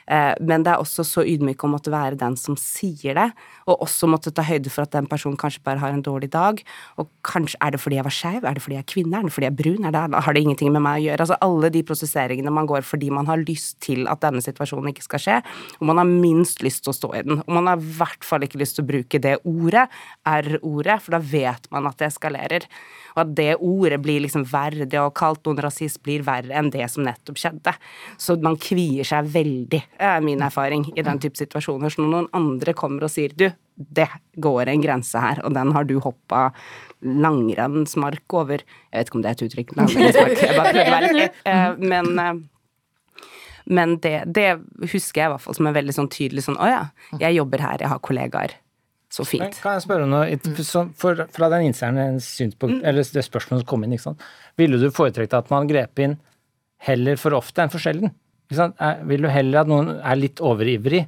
Eh, Men det er også så ydmyk å måtte være den som sier det, og også måtte ta høyde for at den personen kanskje bare har en dårlig dag. Og kanskje er det fordi jeg var skeiv, er det fordi jeg er kvinne, er det fordi jeg er brun, er det, har det ingenting med meg å gjøre? Altså alle de prosesseringene man går fordi man har lyst til at denne situasjonen ikke skal skje, og man har minst lyst til å stå i den. Og man har i hvert fall ikke lyst til å bruke det ordet, R-ordet, for da vet man at det eskalerer. Og at det ordet blir liksom verre, det å ha kalt noen rasist blir verre enn det som nettopp skjedde. Så man kvier seg veldig, er min erfaring, i den type situasjoner. Så når noen andre kommer og sier du, det går en grense her, og den har du hoppa langrennsmark over Jeg vet ikke om det er et uttrykk, langrennsmark, jeg bare prøver å være litt eh, Men eh, men det, det husker jeg i hvert fall som en veldig sånn tydelig sånn Å ja, jeg jobber her, jeg har kollegaer. Så Men fint. Kan jeg spørre om noe? Fra den innsenderen synspunkt, eller det spørsmålet som kom inn, ikke sant? ville du foretrekt at man grep inn heller for ofte enn for sjelden? Er, vil du heller at noen er litt overivrig?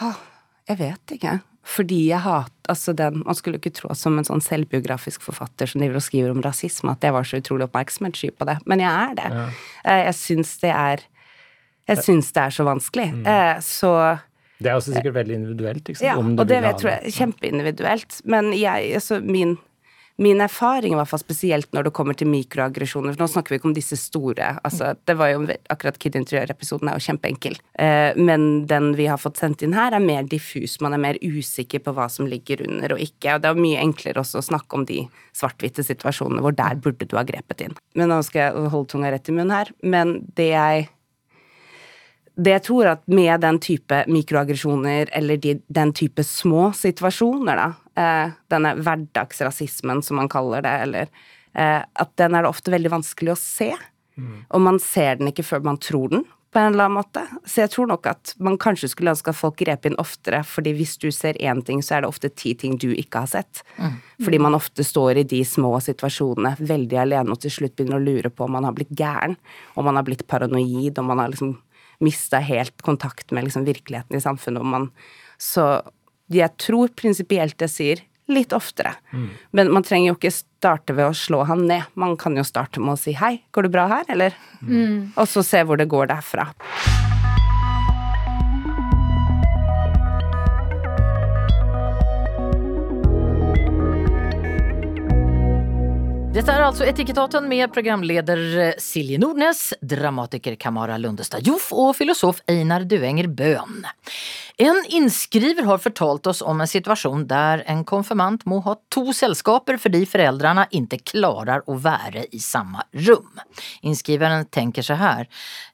Ah, Jeg vet ikke. Fordi jeg hat Altså den Man skulle ikke tro som en sånn selvbiografisk forfatter som driver og skriver om rasisme, at jeg var så utrolig oppmerksomhetssky på det. Men jeg er det. Ja. Jeg syns det er Jeg syns det er så vanskelig. Mm. Så Det er også sikkert veldig individuelt. Ikke sant? Ja, og det jeg, tror jeg er kjempeindividuelt. Men jeg, altså min, min erfaring, i hvert fall spesielt når det kommer til mikroaggresjoner For nå snakker vi ikke om disse store. altså det var jo Akkurat Kid Interiør-episoden er jo kjempeenkel. Eh, men den vi har fått sendt inn her, er mer diffus. Man er mer usikker på hva som ligger under og ikke. Og det er mye enklere også å snakke om de svart-hvite situasjonene hvor der burde du ha grepet inn. Men nå skal jeg holde tunga rett i munnen her. Men det jeg det jeg tror at med den type mikroaggresjoner, eller de, den type små situasjoner, da, eh, denne hverdagsrasismen som man kaller det, eller eh, At den er det ofte veldig vanskelig å se. Og man ser den ikke før man tror den, på en eller annen måte. Så jeg tror nok at man kanskje skulle ønske at folk grep inn oftere, fordi hvis du ser én ting, så er det ofte ti ting du ikke har sett. Fordi man ofte står i de små situasjonene veldig alene og til slutt begynner å lure på om man har blitt gæren, om man har blitt paranoid, om man har liksom mista helt kontakt med liksom virkeligheten i samfunnet, om man Så jeg tror prinsipielt jeg sier litt oftere. Men man trenger jo ikke starte ved å slå han ned. Man kan jo starte med å si 'hei, går det bra her', eller? Og så se hvor det går derfra. Det er altså Etikettaten med programleder Silje Nordnes, dramatiker Kamara Lundestad Joff og filosof Einar Duenger Bøhn. En innskriver har fortalt oss om en situasjon der en konfirmant må ha to selskaper fordi foreldrene ikke klarer å være i samme rom. Innskriveren tenker så her.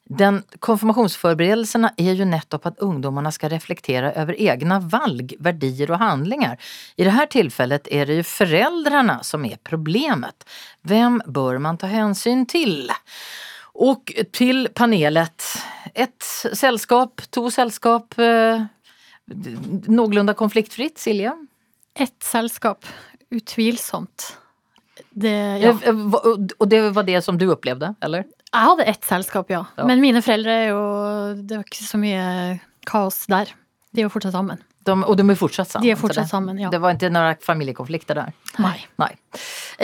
Den konfirmationsforberedelsene er jo nettopp at ungdommene skal reflektere over egne valg, verdier og handlinger. I dette tilfellet er det jo foreldrene som er problemet. Hvem bør man ta hensyn til? Og til panelet. Et selskap, to selskap. Eh, noenlunde konfliktfritt, Silje? Ett selskap. Utvilsomt. Det, ja. Eh, eh, Og det var det som du opplevde, eller? Jeg hadde ett selskap, ja. Ja. Men mine foreldre er jo Det var ikke så mye kaos der. De er jo fortsatt sammen. De, og de er fortsatt sammen? De er fortsatt det, sammen, ja. Det var ikke noen familiekonflikter der? Nei. Nei.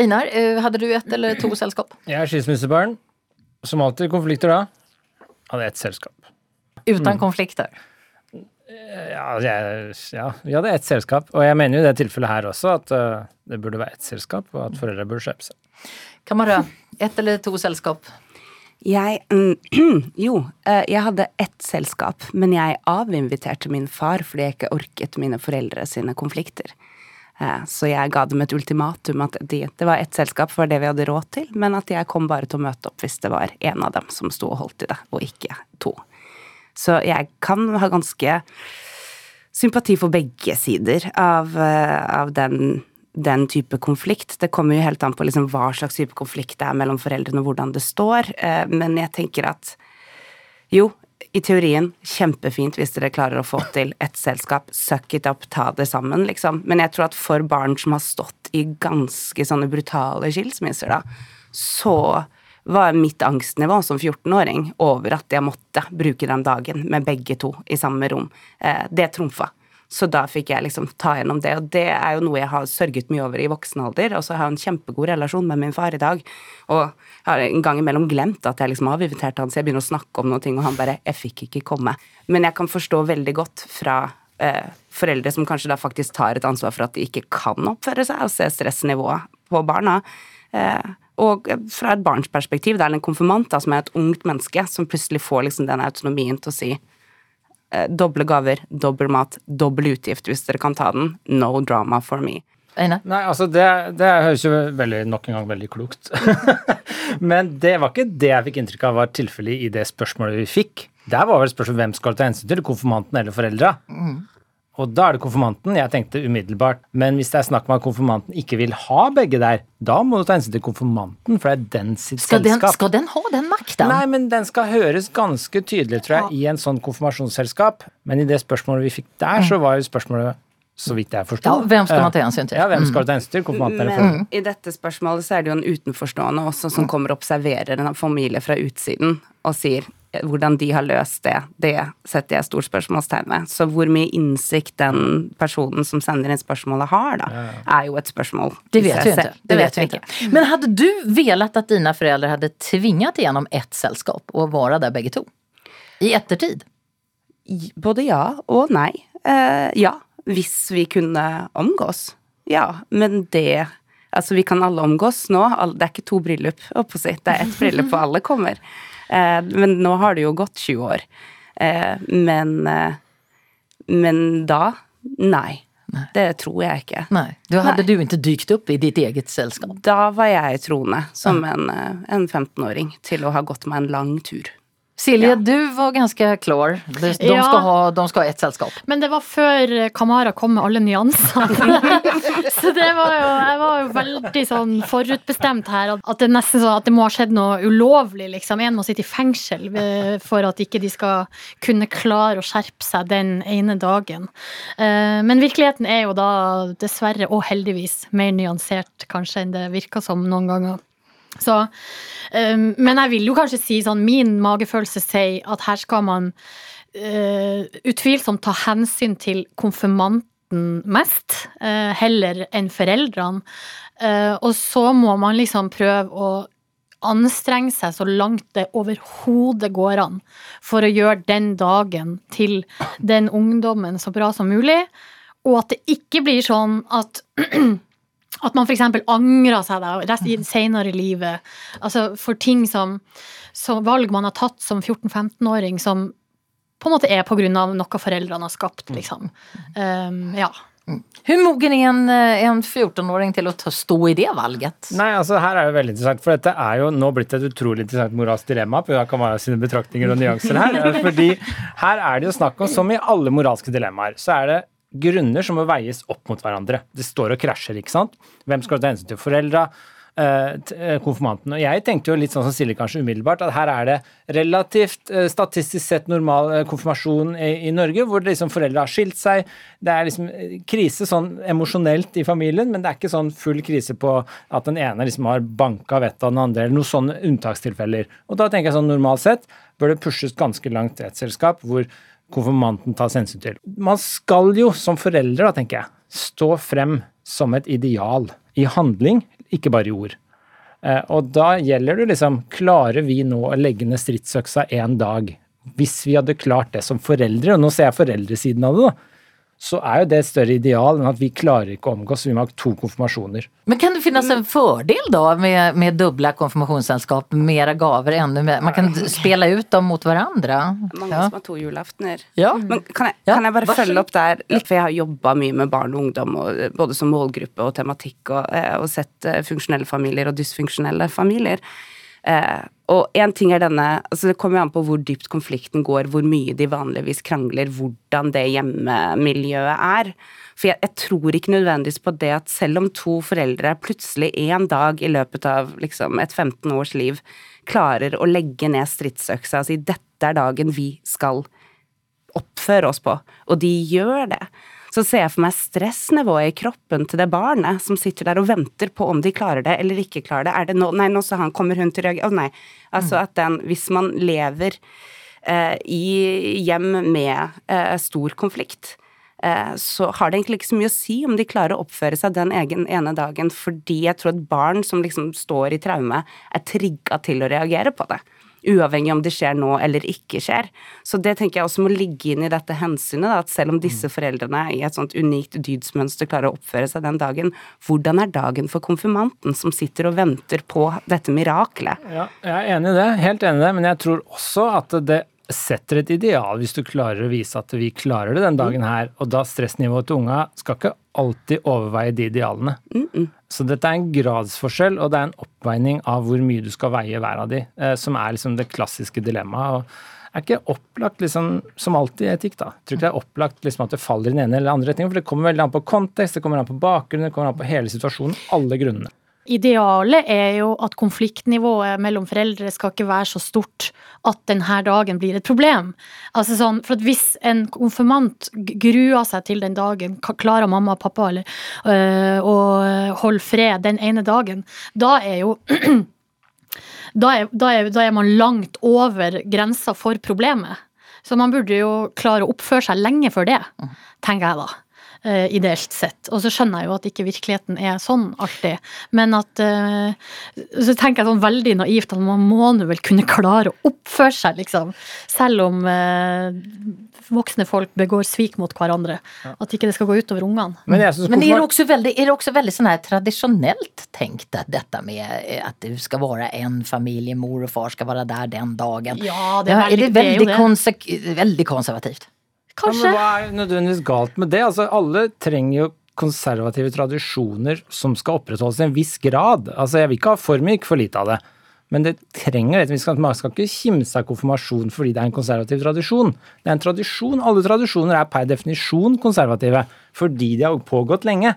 Einar, eh, hadde du ett eller to selskap? Jeg er skilsmissebarn. Som alltid konflikter da. Hadde ett selskap. Uten konflikter? Ja, jeg, ja, vi hadde ett selskap. Og jeg mener jo i det tilfellet her også at eh, det burde være ett selskap, og at foreldre burde skjerpe seg. Kamara, ett eller to selskap? Jeg Jo, eh, jeg hadde ett selskap, men jeg avinviterte min far fordi jeg ikke orket mine foreldre sine konflikter. Eh, Så jeg ga dem et ultimatum at de, det var ett selskap for det vi hadde råd til, men at jeg kom bare til å møte opp hvis det var en av dem som sto og holdt i det, og ikke to. Så jeg kan ha ganske sympati for begge sider av, eh, av den, den type konflikt. Det kommer jo helt an på liksom hva slags type konflikt det er mellom foreldrene, og hvordan det står, eh, men jeg tenker at jo, i teorien kjempefint hvis dere klarer å få til et selskap, suck it up, ta det sammen, liksom. Men jeg tror at for barn som har stått i ganske sånne brutale skilsmisser, da, så var mitt angstnivå som 14-åring over at jeg måtte bruke den dagen med begge to i samme rom. Eh, det trumfa. Så da fikk jeg liksom ta gjennom det, og det er jo noe jeg har sørget mye over i voksen alder. Og så har jeg en kjempegod relasjon med min far i dag, og jeg har en gang imellom glemt at jeg liksom har invitert han, så jeg begynner å snakke om noen ting, og han bare 'Jeg fikk ikke komme'. Men jeg kan forstå veldig godt fra eh, foreldre som kanskje da faktisk tar et ansvar for at de ikke kan oppføre seg, og se stressnivået på barna. Eh, og fra et barns perspektiv, det er en konfirmant da, som er et ungt menneske, som plutselig får liksom den autonomien til å si doble gaver, dobbel mat, dobbel utgift hvis dere kan ta den. No drama for me. Nei, altså det, det høres jo veldig, nok en gang veldig klokt. Men det var ikke det jeg fikk inntrykk av var tilfellet i det spørsmålet vi fikk. Der var vel spørsmålet hvem skal ta hensyn til, konfirmanten eller foreldra? Og da er det konfirmanten. Jeg tenkte umiddelbart. Men hvis det er snakk om at konfirmanten ikke vil ha begge der, da må du ta hensyn til konfirmanten, for det er den sitt Skal den, selskap. skal den ha den makten? Nei, men den skal høres ganske tydelig, tror jeg, i en sånn konfirmasjonsselskap. Men i det spørsmålet vi fikk der, så var jo spørsmålet, så vidt jeg forsto Ja, hvem skal man ta hensyn til? Ja, hvem skal ta hensyn til? Konfirmanten eller? Men i dette spørsmålet så er det jo en utenforstående også som kommer og observerer en familie fra utsiden og sier hvordan de har løst det, det setter jeg stort spørsmålstegn ved. Så hvor mye innsikt den personen som sender inn spørsmålet har, da, er jo et spørsmål. Det vet vi ikke. Det vet vi ikke. Men hadde du velat at dine foreldre hadde tvinget igjennom ett selskap og være der begge to? I ettertid? både ja og nei. Eh, ja, hvis vi kunne omgås. Ja, men det Altså, vi kan alle omgås nå. Det er ikke to bryllup, holdt på å si. Det er ett bryllup, og alle kommer. Eh, men nå har det jo gått 20 år. Eh, men eh, Men da nei. Det tror jeg ikke. Nei. Du hadde Nei. du ikke dykt opp i ditt eget selskap? Da var jeg troende som en, en 15-åring til å ha gått meg en lang tur. Silja, Ja. du var ganske klar. De, de, Ja. ska ha, de skal ha ett selskap. Men det var før Kamara kom med alle nyansene. så det var jo, jeg var jo veldig sånn forutbestemt her. at- det nesten sånn at det må ha skjedd noe ulovlig. liksom. En må sitte i fengsel eh, for at ikke de skal kunne klare å skjerpe seg den ene dagen. Eh, Men virkeligheten er jo da dessverre, og heldigvis, mer nyansert kanskje enn det virker som noen ganger. Så, um, men jeg vil jo kanskje si sånn, min magefølelse sier at her skal man uh, utvilsomt ta hensyn til konfirmanten mest, uh, heller enn foreldrene. Uh, og så må man liksom prøve å anstrenge seg så langt det overhodet går an for å gjøre den dagen til den ungdommen så bra som mulig, og at det ikke blir sånn at at man f.eks. angrer seg da, senere i livet. Altså for ting som, som valg man har tatt som 14-15-åring, som på en måte er av noe foreldrene har skapt, liksom. Um, ja. Hvor mogen er en, eh, en 14-åring til å ta, stå i det valget? Nei, altså her er det veldig interessant, for dette er jo nå blitt et utrolig interessant moralsk dilemma på Kamara sine betraktninger og nyanser her. Fordi her er det jo snakk om, som i alle moralske dilemmaer, så er det grunner som må veies opp mot hverandre. Det står og krasjer, ikke sant? Hvem skal ta hensyn til foreldra? eh, eh, konfirmanten. Og jeg tenkte jo litt sånn som Silje kanskje umiddelbart, at her er det relativt eh, statistisk sett normal konfirmasjon i, i Norge, hvor liksom foreldre har skilt seg. Det er liksom krise sånn emosjonelt i familien, men det er ikke sånn full krise på at den ene liksom har banka vettet av den andre, eller noen sånne unntakstilfeller. Og da tenker jeg sånn normalt sett bør det pushes ganske langt til et selskap hvor konfirmanten tas hensyn til. Man skal jo som foreldre, da tenker jeg, stå frem som et ideal i handling, ikke bare i ord. Eh, Og da gjelder det liksom Klarer vi nå å legge ned stridsøksa en dag? Hvis vi hadde klart det som foreldre, og nå ser jeg foreldresiden av det, da, så er jo det et større ideal enn at vi klarer ikke å omgås. Vi må ha to konfirmasjoner. Men kan det finnes en fordel da med, med doble konfirmasjonsselskap, mer gaver, mer? Man kan spela ut dem mot hverandre. Mange Ja. som har to julaftener. Ja. Men kan jeg, kan jeg bare ja. følge opp der litt, for jeg har jobba mye med barn og ungdom, og, eh, både som målgruppe og tematikk, og, eh, og sett eh, funksjonelle familier og dysfunksjonelle familier. Eh, og én ting er denne altså Det kommer an på hvor dypt konflikten går, hvor mye de vanligvis krangler, hvordan det hjemmemiljøet er. For jeg, jeg tror ikke nødvendigvis på det at selv om to foreldre plutselig en dag i løpet av liksom, et 15 års liv klarer å legge ned stridsøksa og si 'dette er dagen vi skal oppføre oss på', og de gjør det, så ser jeg for meg stressnivået i kroppen til det barnet som sitter der og venter på om de klarer det eller ikke klarer det. Er det nå Nei, nå så han kommer hun til å reagere Å nei. Altså at den Hvis man lever eh, i hjem med eh, stor konflikt, eh, så har det egentlig ikke så mye å si om de klarer å oppføre seg den egen ene dagen, fordi jeg tror at barn som liksom står i traume, er trigga til å reagere på det. Uavhengig om det skjer nå eller ikke skjer. Så det tenker jeg også må ligge inn i dette hensynet, da, at selv om disse foreldrene i et sånt unikt dydsmønster klarer å oppføre seg den dagen, hvordan er dagen for konfirmanten som sitter og venter på dette miraklet? Ja, jeg er enig i det. Helt enig i det. Men jeg tror også at det setter et ideal hvis du klarer å vise at vi klarer det den dagen her. Og da stressnivået til unga skal ikke alltid overveie de idealene. Så dette er en gradsforskjell, og det er en oppveining av hvor mye du skal veie hver av de, eh, som er liksom det klassiske dilemmaet. og er ikke opplagt, liksom, som alltid i etikk, da. Jeg tror ikke det er opplagt liksom, at det faller i den ene eller andre retningen, for det kommer veldig an på kontekst, det kommer an på bakgrunnen, det kommer an på hele situasjonen, alle grunnene. Idealet er jo at konfliktnivået mellom foreldre skal ikke være så stort at denne dagen blir et problem. Altså sånn, for at Hvis en konfirmant gruer seg til den dagen, klarer mamma og pappa eller, øh, å holde fred den ene dagen, da er jo da er, da, er, da er man langt over grensa for problemet. Så man burde jo klare å oppføre seg lenge før det, tenker jeg da. Eh, ideelt sett. Og så skjønner jeg jo at ikke virkeligheten er sånn alltid. Men at eh, Så tenker jeg sånn veldig naivt at man må nå vel kunne klare å oppføre seg, liksom. Selv om eh, voksne folk begår svik mot hverandre. At ikke det skal gå utover ungene. Men, jeg Men er, det også veldig, er är det også veldig sånn her tradisjonelt tenkt, det- detta med at du skal være en familie, mor og far skal være der den dagen? Ja, det er Ja, är veldig, det det er jo väldigt, det. konsek- väldigt konservativt? Ja, Kanskje. men hva er nødvendigvis galt med det? Altså, alle trenger jo konservative tradisjoner som skal opprettholdes i en viss grad. Altså, jeg vil ikke ha for mye, ikke for lite av det. Men det trenger grad. Man skal ikke kimse av konfirmasjon fordi det er en konservativ tradisjon. Det er en tradisjon. Alle tradisjoner er per definisjon konservative fordi de har pågått lenge.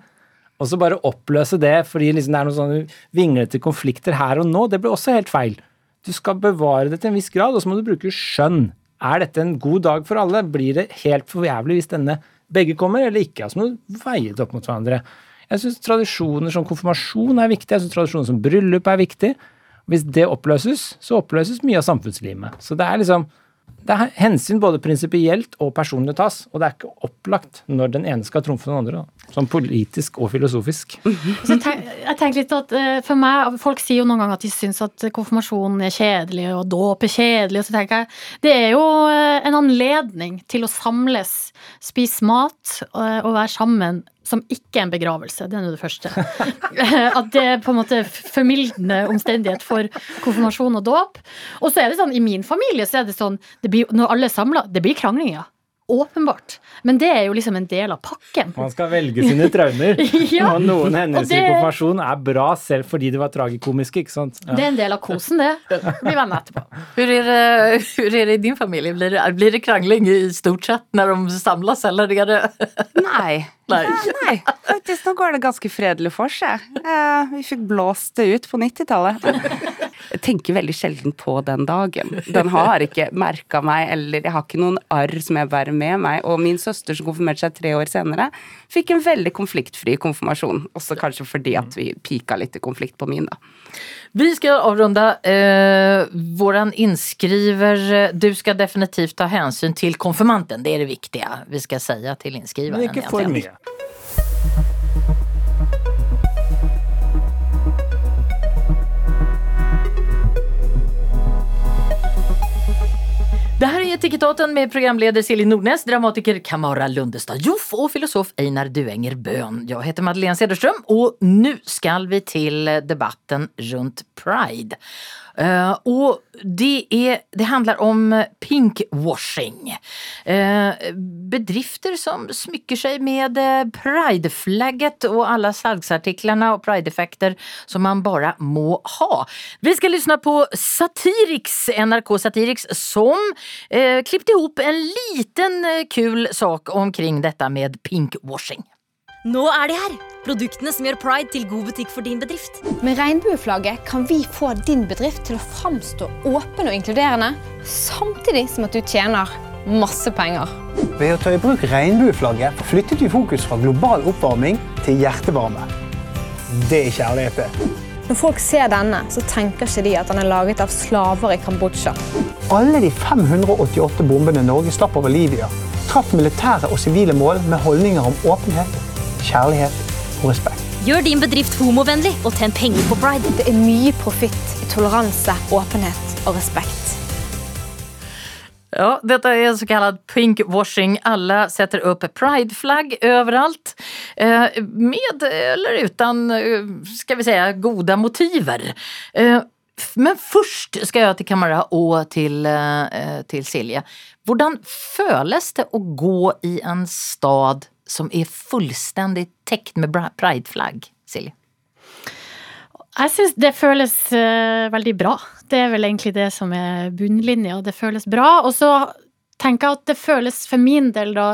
Og så bare oppløse det fordi liksom det er noen sånne vinglete konflikter her og nå, det blir også helt feil. Du skal bevare det til en viss grad, og så må du bruke skjønn. Er dette en god dag for alle? Blir det helt for jævlig hvis denne begge kommer, eller ikke? Altså må du veie det opp mot hverandre. Jeg syns tradisjoner som konfirmasjon er viktig, jeg syns tradisjoner som bryllup er viktig. Hvis det oppløses, så oppløses mye av samfunnslivet. Så det er liksom det er hensyn både prinsipielt og personlig tas, og det er ikke opplagt når den ene skal trumfe den andre. Da. Sånn politisk og filosofisk. Jeg tenker litt at eh, for meg, Folk sier jo noen ganger at de syns at konfirmasjonen er kjedelig og dåp er kjedelig. og så tenker jeg, Det er jo eh, en anledning til å samles, spise mat eh, og være sammen som ikke er en begravelse. Det er nå det første. At det er på en måte formildende omstendighet for konfirmasjon og dåp. Og så er det sånn, i min familie så er det sånn, det blir, når alle er samla, det blir kranglinger. ja. Åpenbart. Men det er jo liksom en del av pakken. Man skal velge sine traumer. Ja. Og noen hendelser det- i konfirmasjon er bra selv fordi de var tragikomiske, ikke sant? Ja. Det er en del av kosen, det. Bli venner etterpå. Hur er, det, hur er det i din familie? Blir det, blir det krangling i stort sett når de samles, eller er det... Nei. Nei. Nei, faktisk nå går det ganske fredelig for seg. Eh, vi fikk blåst det ut på 90-tallet. Jeg tenker veldig sjelden på den dagen. Den har ikke merka meg, eller jeg har ikke noen arr som jeg bærer med meg. Og min søster som konfirmerte seg tre år senere, fikk en veldig konfliktfri konfirmasjon. Også kanskje fordi at vi pika litt i konflikt på min, da. Vi skal avrunda. Eh, våran inskriver, du skal definitivt ta hensyn til konfirmanten. Det er det viktige vi skal säga til innskriveren. Men ikke for mye. Det Etikettaten med programleder Silje Nordnes, dramatiker Kamara Lundestad Joff og filosof Einar Duenger Bøhn. Jeg heter Madeleine Cederström og nå skal vi til debatten rundt Pride. Eh, og det, er, det handler om pinkwashing. Uh, bedrifter som smycker seg med eh, prideflagget og alle salgsartiklene og prideeffekter som man bare må ha. Vi skal høre på Satiriks, NRK Satiriks som uh, klippet ihop en liten kul sak omkring dette med pinkwashing. Nå er de her! Produktene som gjør Pride til god butikk for din bedrift. Med regnbueflagget kan vi få din bedrift til å framstå åpen og inkluderende, samtidig som at du tjener masse penger. Ved å ta i bruk regnbueflagget flyttet vi fokus fra global oppvarming til hjertevarme. Det er kjærlighet, det. Når folk ser denne, så tenker ikke de at den er laget av slaver i Kambodsja. Alle de 588 bombene Norge slapp over Libya, traff militære og sivile mål med holdninger om åpenhet, kjærlighet og respekt. Gjør din bedrift homovennlig og tjen penger på Pride. Det er mye profitt i toleranse, åpenhet og respekt. Ja, dette er så kallad pinkwashing. Alle setter opp prideflagg overalt. Eh, med eller utan, skal vi si, gode motiver. Eh, men først skal jeg til Kamara og til, til Silje. Hvordan føles det å gå i en stad som er fullstendig tekt med prideflagg, Silje? Jeg syns det føles eh, veldig bra. Det er vel egentlig det som er bunnlinja. Det føles bra. Og så tenker at det føles for min del, da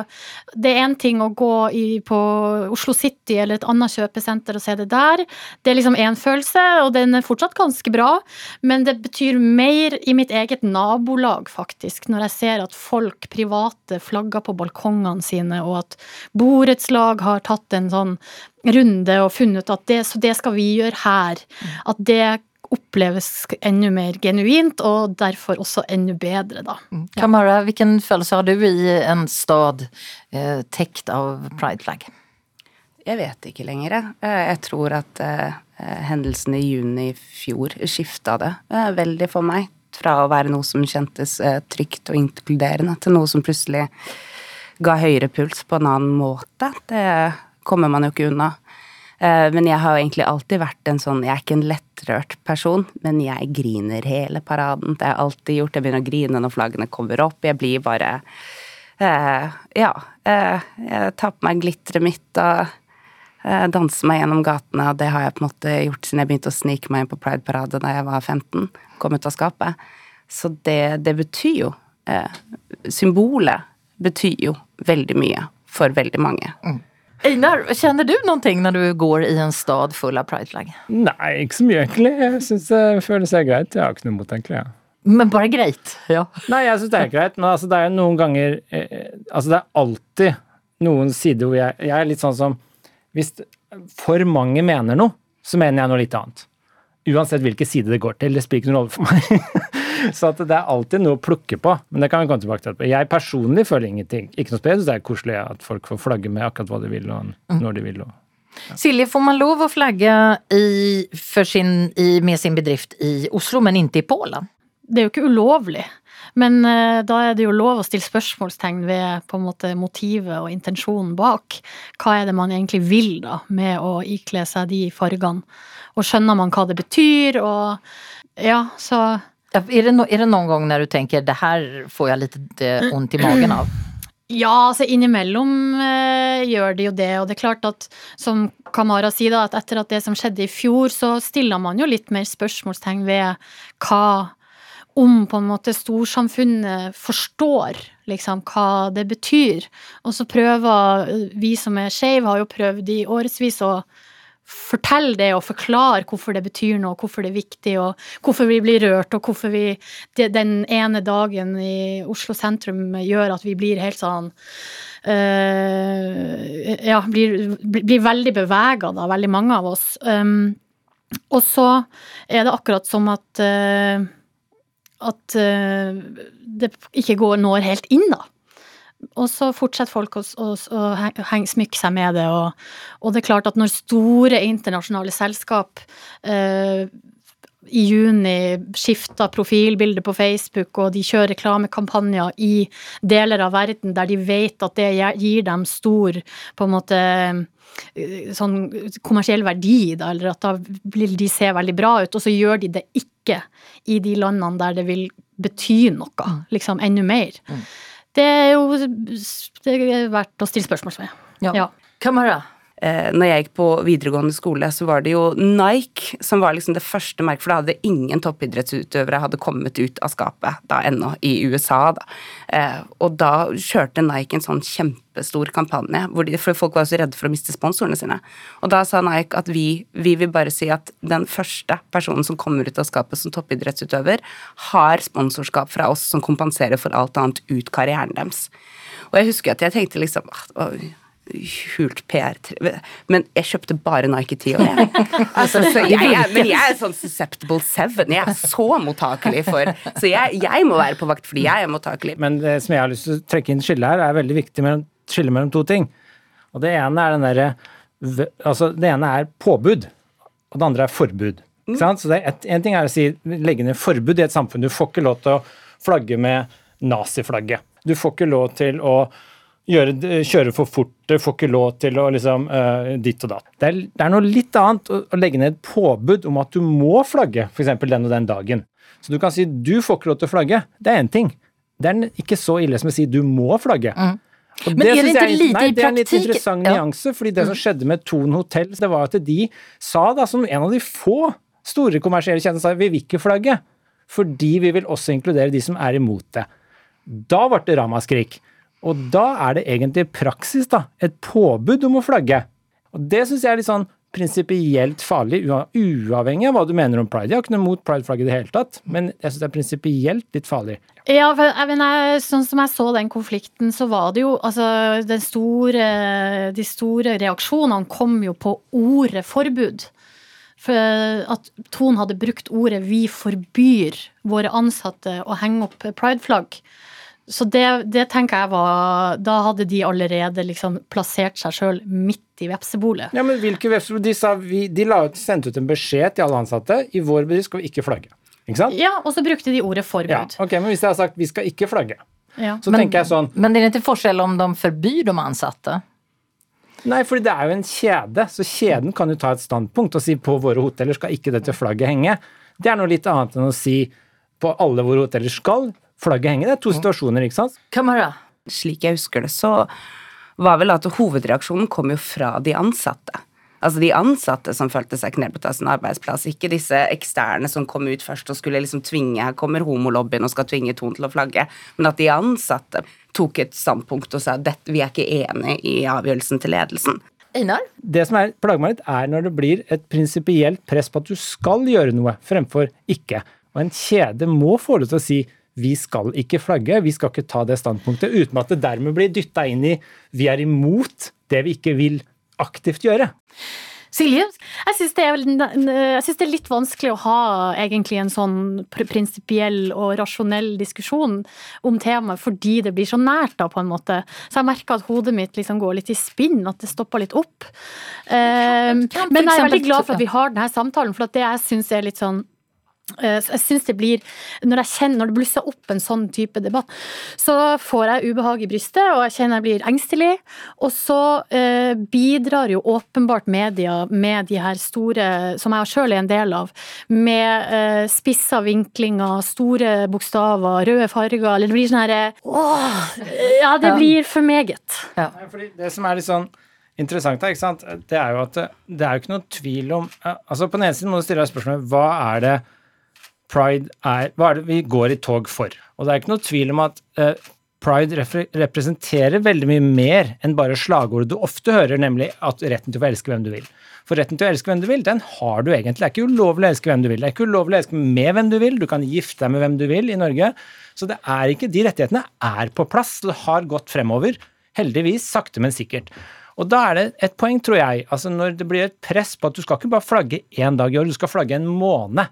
Det er én ting å gå i, på Oslo City eller et annet kjøpesenter og se det der. Det er liksom én følelse, og den er fortsatt ganske bra. Men det betyr mer i mitt eget nabolag, faktisk. Når jeg ser at folk, private, flagger på balkongene sine, og at borettslag har tatt en sånn runde og funnet ut at det, så det skal vi gjøre her. At det oppleves enda mer genuint, og derfor også enda bedre, da. Kamara, hvilken følelse har du i en stad eh, tekt av prideflagg? Jeg vet ikke lenger, jeg. Eh, Jeg tror at eh, hendelsen hendelsene i juni i fjor skifta det eh, veldig for meg. Fra å være noe som kjentes eh, trygt og inkluderende, til noe som plutselig ga høyere puls på en annen måte. Det kommer man jo ikke unna. Eh, Men jeg har jo egentlig alltid vært en sånn Jeg er ikke en lettrørt person, men jeg griner hele paraden. Det har jeg alltid gjort. Jeg begynner å grine når flaggene kommer opp. Jeg blir bare eh, Ja. eh, jeg tar på meg glitteret mitt og eh, danser meg gjennom gatene, og det har jeg på en måte gjort siden jeg begynte å snike meg inn på Pride-parade da jeg var 15. Kom ut av skapet. Så det, det betyr jo eh, Symbolet betyr jo veldig mye for veldig mange. Einar, kjenner du noe når du går i en stad full av prideflagg? Nei, ikke så mye, egentlig. Jeg syns det føles helt greit. Jeg har ikke noe mot egentlig. Ja. Men bare greit? Ja. Nei, jeg syns det er greit. Men altså, det er noen ganger eh, Altså, det er alltid noen sider hvor jeg, jeg er litt sånn som Hvis for mange mener noe, så mener jeg noe litt annet. Uansett hvilken side det går til. Det spiller ingen rolle for meg. så at det er alltid noe å plukke på. Men det kan vi komme tilbake til. Jeg personlig føler ingenting. Ikke noe spesielt. Det er koselig at folk får flagge med akkurat hva de vil, og når de vil. Og Silje, får man lov å flagge i, for sin, i, med sin bedrift i Oslo, men ikke i Polen? Det er jo ikke ulovlig, men eh, da er det jo lov å stille spørsmålstegn ved på en måte motivet og intensjonen bak. Hva er det man egentlig vil da med å ikle seg de fargene? Og skjønner man hva det betyr, og ja, så Er det, no, er det noen gang når du tenker det her får jeg litt eh, vondt i magen av? Ja, altså innimellom eh, gjør det jo det, og det er klart at som Kamara sier da, at etter at det som skjedde i fjor, så stiller man jo litt mer spørsmålstegn ved hva om på en måte storsamfunnet forstår liksom hva det betyr. Og så prøver vi som er skeive, har jo prøvd i årevis å fortelle det og forklare hvorfor det betyr noe, hvorfor det er viktig, og hvorfor vi blir rørt, og hvorfor vi den ene dagen i Oslo sentrum gjør at vi blir helt sånn øh, Ja, blir, blir veldig bevega, da, veldig mange av oss. Um, og så er det akkurat som at eh, at eh, det ikke går, når helt inn, da. Og så fortsetter folk å, å, å heng, smykke seg med det, og, og, det er klart at når store internasjonale selskap eh, i juni skifter profilbilde på Facebook, og de kjører reklamekampanjer i deler av verden der de vet at det gir dem stor på en måte sånn kommersiell verdi, da, eller at da vil de se veldig bra ut, og så gjør de det ikke i de landene der det vil bety noe, liksom enda mer. Mm. Det er jo det er verdt å stille spørsmål ved. Ja. ja. Kamara? Eh, når jeg gikk på videregående skole, så var det jo Nike som var liksom det første merket, for da hadde ingen toppidrettsutøvere hadde kommet ut av skapet da ennå, i USA. da. Eh, og da kjørte Nike en sånn kjempestor kampanje, hvor de, for folk var så redde for å miste sponsorene sine. Og da sa Nike at vi, vi vil bare si at den første personen som kommer ut av skapet som toppidrettsutøver, har sponsorskap fra oss som kompenserer for alt annet ut karrieren deres. Og jeg husker at jeg tenkte liksom «Åh, hult PR Men jeg kjøpte bare Nike 10 år, jeg. Altså, jeg, jeg. Men jeg er sånn susceptible seven. Jeg er så mottakelig for Så jeg, jeg, må være på vakt fordi jeg er mottakelig. Men det som jeg har lyst til å trekke inn skille her, er veldig viktig mellom, skille mellom to ting. Og det ene er den derre Altså, det ene er påbud, og det andre er forbud. Ikke sant? Så det er et, en ting er å si legge ned forbud i et samfunn. Du får ikke lov til å flagge med naziflagget. Du får ikke lov til å gjøre, kjøre for fort, får ikke lov til å liksom uh, ditt og datt. Det er, det er, noe litt annet å, å, legge ned et påbud om at du må flagge f.eks. den og den dagen. Så du kan si du får ikke lov til å flagge. Det er én ting. Det er ikke så ille som å si du må flagge. Mm. Men er det ikke jeg, lite nei, i praktikk? Det er en litt interessant ja. nyanse, fordi det som skjedde med Thon Hotell, det var at de sa, da, som en av de få store kommersielle kjendisene, vi vil ikke flagge. Fordi vi vil også inkludere de som er imot det. Da ble det ramaskrik. Og da er det egentlig praksis, da, et påbud om å flagge. Og det syns jeg er litt sånn prinsipielt farlig, uavhengig av hva du mener om pride. Jeg har ikke noe mot prideflagg i det hele tatt, men jeg syns det er prinsipielt litt farlig. Ja, for jeg sånn som jeg så den konflikten, så var det jo altså den store, De store reaksjonene kom jo på ordet forbud. For at Ton hadde brukt ordet 'vi forbyr våre ansatte å henge opp prideflagg'. Så det, det tenker jeg var Da hadde de allerede liksom plassert seg sjøl midt i vepsebolet. Ja, men hvilke webstore? De, sa vi, de la ut, sendte ut en beskjed til alle ansatte. I vår bedrift skal vi ikke flagge. Ikke sant? Ja, og så brukte de ordet forbud. Ja, ok, Men hvis jeg har sagt vi skal ikke flagge, Ja. så tenker jeg sånn Men det er ikke forskjell om de forbyr de ansatte? Nei, for det er jo en kjede, så kjeden kan jo ta et standpunkt og si på våre hoteller skal ikke dette flagget henge. Det er noe litt annet enn å si på alle våre hoteller skal flagget henge. Det er to situasjoner, ikke sant? Kamara? Slik jeg husker det, så var vel at hovedreaksjonen kom jo fra de ansatte. Altså de ansatte som følte seg kneblet av sin arbeidsplass, ikke disse eksterne som kom ut først og skulle liksom tvinge Her kommer homolobbyen og skal tvinge Ton til å flagge. Men at de ansatte tok et standpunkt og sa at vi er ikke enig i avgjørelsen til ledelsen. Einar? Det som er plager meg litt, er når det blir et prinsipielt press på at du skal gjøre noe, fremfor ikke. Og en kjede må få lov til å si vi skal ikke flagge, vi skal ikke ta det standpunktet, uten at det dermed blir dytta inn i vi er imot det vi ikke vil aktivt gjøre. Silje? Jeg syns det, det er litt vanskelig å ha egentlig en sånn pr- prinsipiell og rasjonell diskusjon om temaet, fordi det blir så nært, da, på en måte. Så jeg merker at hodet mitt liksom går litt i spinn, at det stopper litt opp. Eh, Men jeg er veldig glad for at vi har denne samtalen, for at det jeg syns er litt sånn så jeg synes det blir, Når jeg kjenner, når det blusser opp en sånn type debatt, så får jeg ubehag i brystet, og jeg kjenner jeg blir engstelig. Og så eh, bidrar jo åpenbart media med de her store, som jeg sjøl er en del av, med eh, spissa vinklinger, store bokstaver, røde farger, eller det blir sånn herre Åh! Ja, det blir for meget. Ja. fordi det som er litt sånn interessant her, ikke sant, det er jo at det, er jo ikke noen tvil om eh, Altså, på den ene siden må du stille deg spørsmålet hva er det pride er Hva er det vi går i tog for? Og det er ikke noe tvil om at eh, pride representerer veldig mye mer enn bare slagordet du ofte hører, nemlig at retten til å elske hvem du vil. For retten til å elske hvem du vil, den har du egentlig. Det er ikke ulovlig å elske hvem du vil. Det er ikke ulovlig å elske med hvem du vil. Du kan gifte deg med hvem du vil i Norge. Så det er ikke, de rettighetene er på plass. Det har gått fremover. Heldigvis, sakte, men sikkert. Og da er det et poeng, tror jeg, altså når det blir et press på at du skal ikke bare flagge én dag i år, du skal flagge en måned.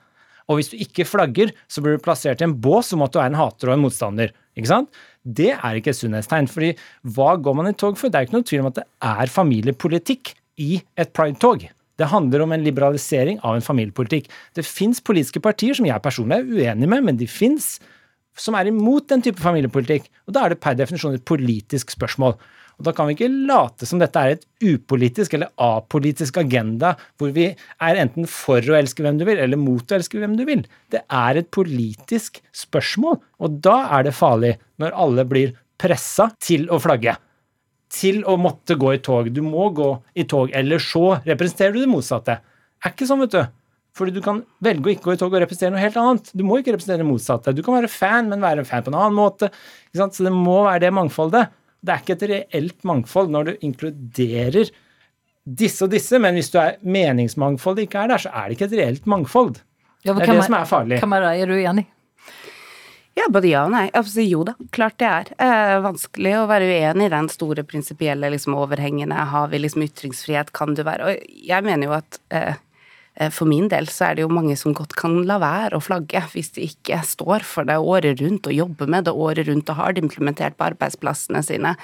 Og hvis du ikke flagger, så blir du plassert i en bås om at du er en hater og en motstander. Ikke sant? Det er ikke et sunnhetstegn. fordi hva går man i tog for? Det er ikke noen tvil om at det er familiepolitikk i et pride-tog. Det handler om en liberalisering av en familiepolitikk. Det fins politiske partier som jeg personlig er uenig med, men de fins som er imot den type familiepolitikk. Og da er det per definisjon et politisk spørsmål. Og da kan vi ikke late som dette er et upolitisk eller apolitisk agenda hvor vi er enten for å elske hvem du vil, eller mot å elske hvem du vil. Det er et politisk spørsmål, og da er det farlig når alle blir pressa til å flagge. Til å måtte gå i tog. Du må gå i tog, eller så representerer du det motsatte. Det er ikke sånn, vet du. Fordi du kan velge å ikke gå i tog og representere noe helt annet. Du må ikke representere det motsatte. Du kan være fan, men være fan på en annen måte. Så det må være det mangfoldet. Det er ikke et reelt mangfold når du inkluderer disse og disse, men hvis du er meningsmangfoldet ikke er der, så er det ikke et reelt mangfold. Ja, det er det som er farlig. Kamara, er du enig? Ja, både ja og nei. Altså, jo da, klart det er. Eh, vanskelig å være uenig i den store prinsipielle liksom, overhengende Har vi liksom ytringsfrihet, kan du være Og jeg mener jo at eh, eh, for min del så er det jo mange som godt kan la være å flagge hvis de ikke står for det året rundt og jobber med det året rundt og har det implementert på arbeidsplassene sine.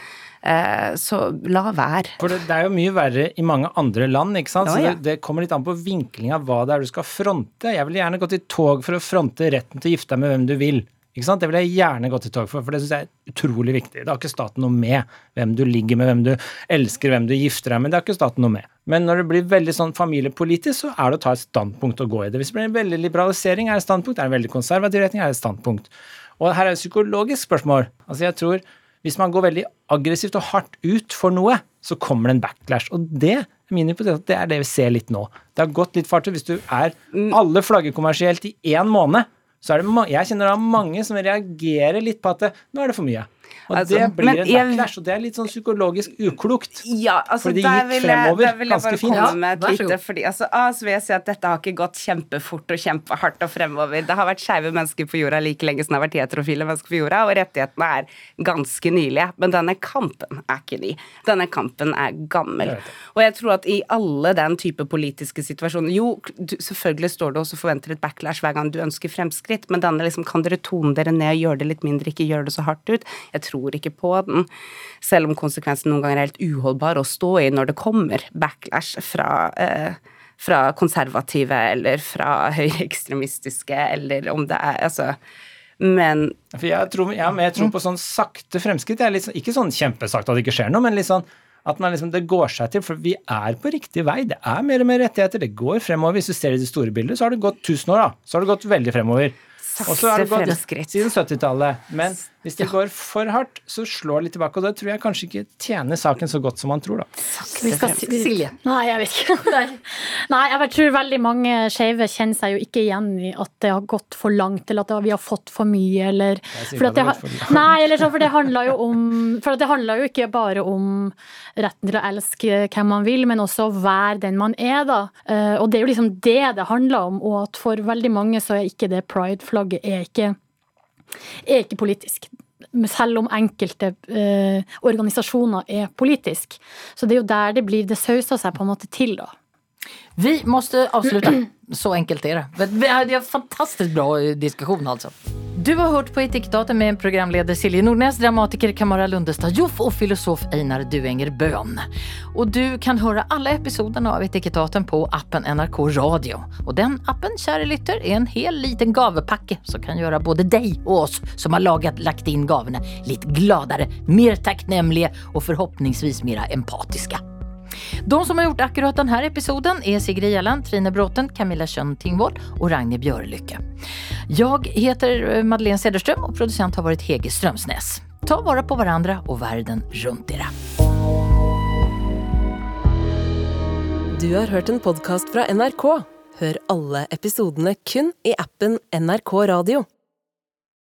Eh, så la være. For det, det er jo mye verre i mange andre land, ikke sant. Så det, det kommer litt an på vinkling av hva det er du skal fronte. Jeg ville gjerne gått i tog for å fronte retten til å gifte deg med hvem du vil. Ikke sant? Det vil jeg gjerne gå til tog for, for det syns jeg er utrolig viktig. Det har ikke staten noe med hvem du ligger med, hvem du elsker, hvem du gifter deg med. Det har ikke staten noe med. Men når det blir veldig sånn familiepolitisk, så er det å ta et standpunkt og gå i det. Hvis det blir en veldig liberalisering, er det et standpunkt. Er det en veldig konservativ retning, er det et standpunkt. Og her er det et psykologisk spørsmål. Altså jeg tror hvis man går veldig aggressivt og hardt ut for noe, så kommer det en backlash. Og det min hypotese at det er det vi ser litt nå. Det har gått litt fart. Hvis du er alle flagger kommersielt i én måned, så er det jeg kjenner da mange som reagerer litt på at nå er det for mye. Og Altså, det blir en backlash, og det er litt sånn psykologisk uklokt. Ja, altså Fordi det gikk vil jeg, fremover vil jeg ganske bare fint. komme med et vær så lite god. fordi, altså, A, vil jeg si at dette har ikke gått kjempefort og kjempehardt og fremover. Det har vært skeive mennesker på jorda like lenge som det har vært heterofile mennesker på jorda, og rettighetene er ganske nylige. Men denne kampen er ikke ny. Denne kampen er gammel. Jeg. Og jeg tror at i alle den type politiske situasjoner Jo, du, selvfølgelig står det også og forventer et backlash hver gang du ønsker fremskritt, men denne liksom kan dere tone dere ned og gjøre det litt mindre, ikke gjøre det så hardt ut. Jeg tror ikke på den, selv om konsekvensen noen ganger er helt uholdbar å stå i når det kommer backlash fra eh, fra konservative eller fra høyreekstremistiske, eller om det er altså Men For jeg tror, jeg har mer tro på sånn sakte fremskritt. Jeg er sånn- ikke sånn kjempesakte at det ikke skjer noe, men litt sånn at man liksom, det går seg til, for vi er på riktig vei. Det er mer og mer rettigheter. Det går fremover. Hvis du ser i det store bildet, så har det gått 1000 år, da. Så har det gått veldig fremover. Gått fremskritt. siden 70-tallet. Men hvis det går for hardt, så slår det litt tilbake. Og det tror jeg kanskje ikke tjener saken så godt som man tror, da. Vi skal si- Nei, jeg vet ikke. Nei, jeg tror veldig mange skeive kjenner seg jo ikke igjen i at det har gått for langt, eller at vi har fått for mye, eller for at det har. Nei, eller så, for det handler jo om For det handler jo ikke bare om retten til å elske hvem man vil, men også være den man er, da. Eh, Og det er jo liksom det det handler om, og at for veldig mange så er ikke det pride-flagget er ikke er ikke politisk. Selv om enkelte eh, organisasjoner er politisk. Så det er jo der det blir Det sauser seg på en måte til, da. Vi måste avsluta. Så enkelt är det. Vi är en fantastiskt bra diskussion alltså. Du har hørt på Etiketaten med programleder Silje Nordnes, dramatiker Kamara Lundestad Joff og filosof Einar Duenger Bøhn. Og du kan høre alle episodene av Etiketaten på appen NRK Radio. Og den appen, kjære lytter, er en hel liten gavepakke som kan gjøre både deg og oss som har laget, lagt inn gavene, litt gladere, mer takknemlige og forhåpningsvis mer empatiska. De som har gjort akkurat denne episoden er Sigrid Gjelland, Trine Bråten, Camilla Kjønn Tingvoll og Ragnhild Bjørlykke. Jeg heter eh, Madeleine Cederström og produsent har vært Hege Strømsnes. Ta vare på hverandre og verden rundt dere. Du har hørt en podkast fra NRK. Hør alle episodene kun i appen NRK Radio.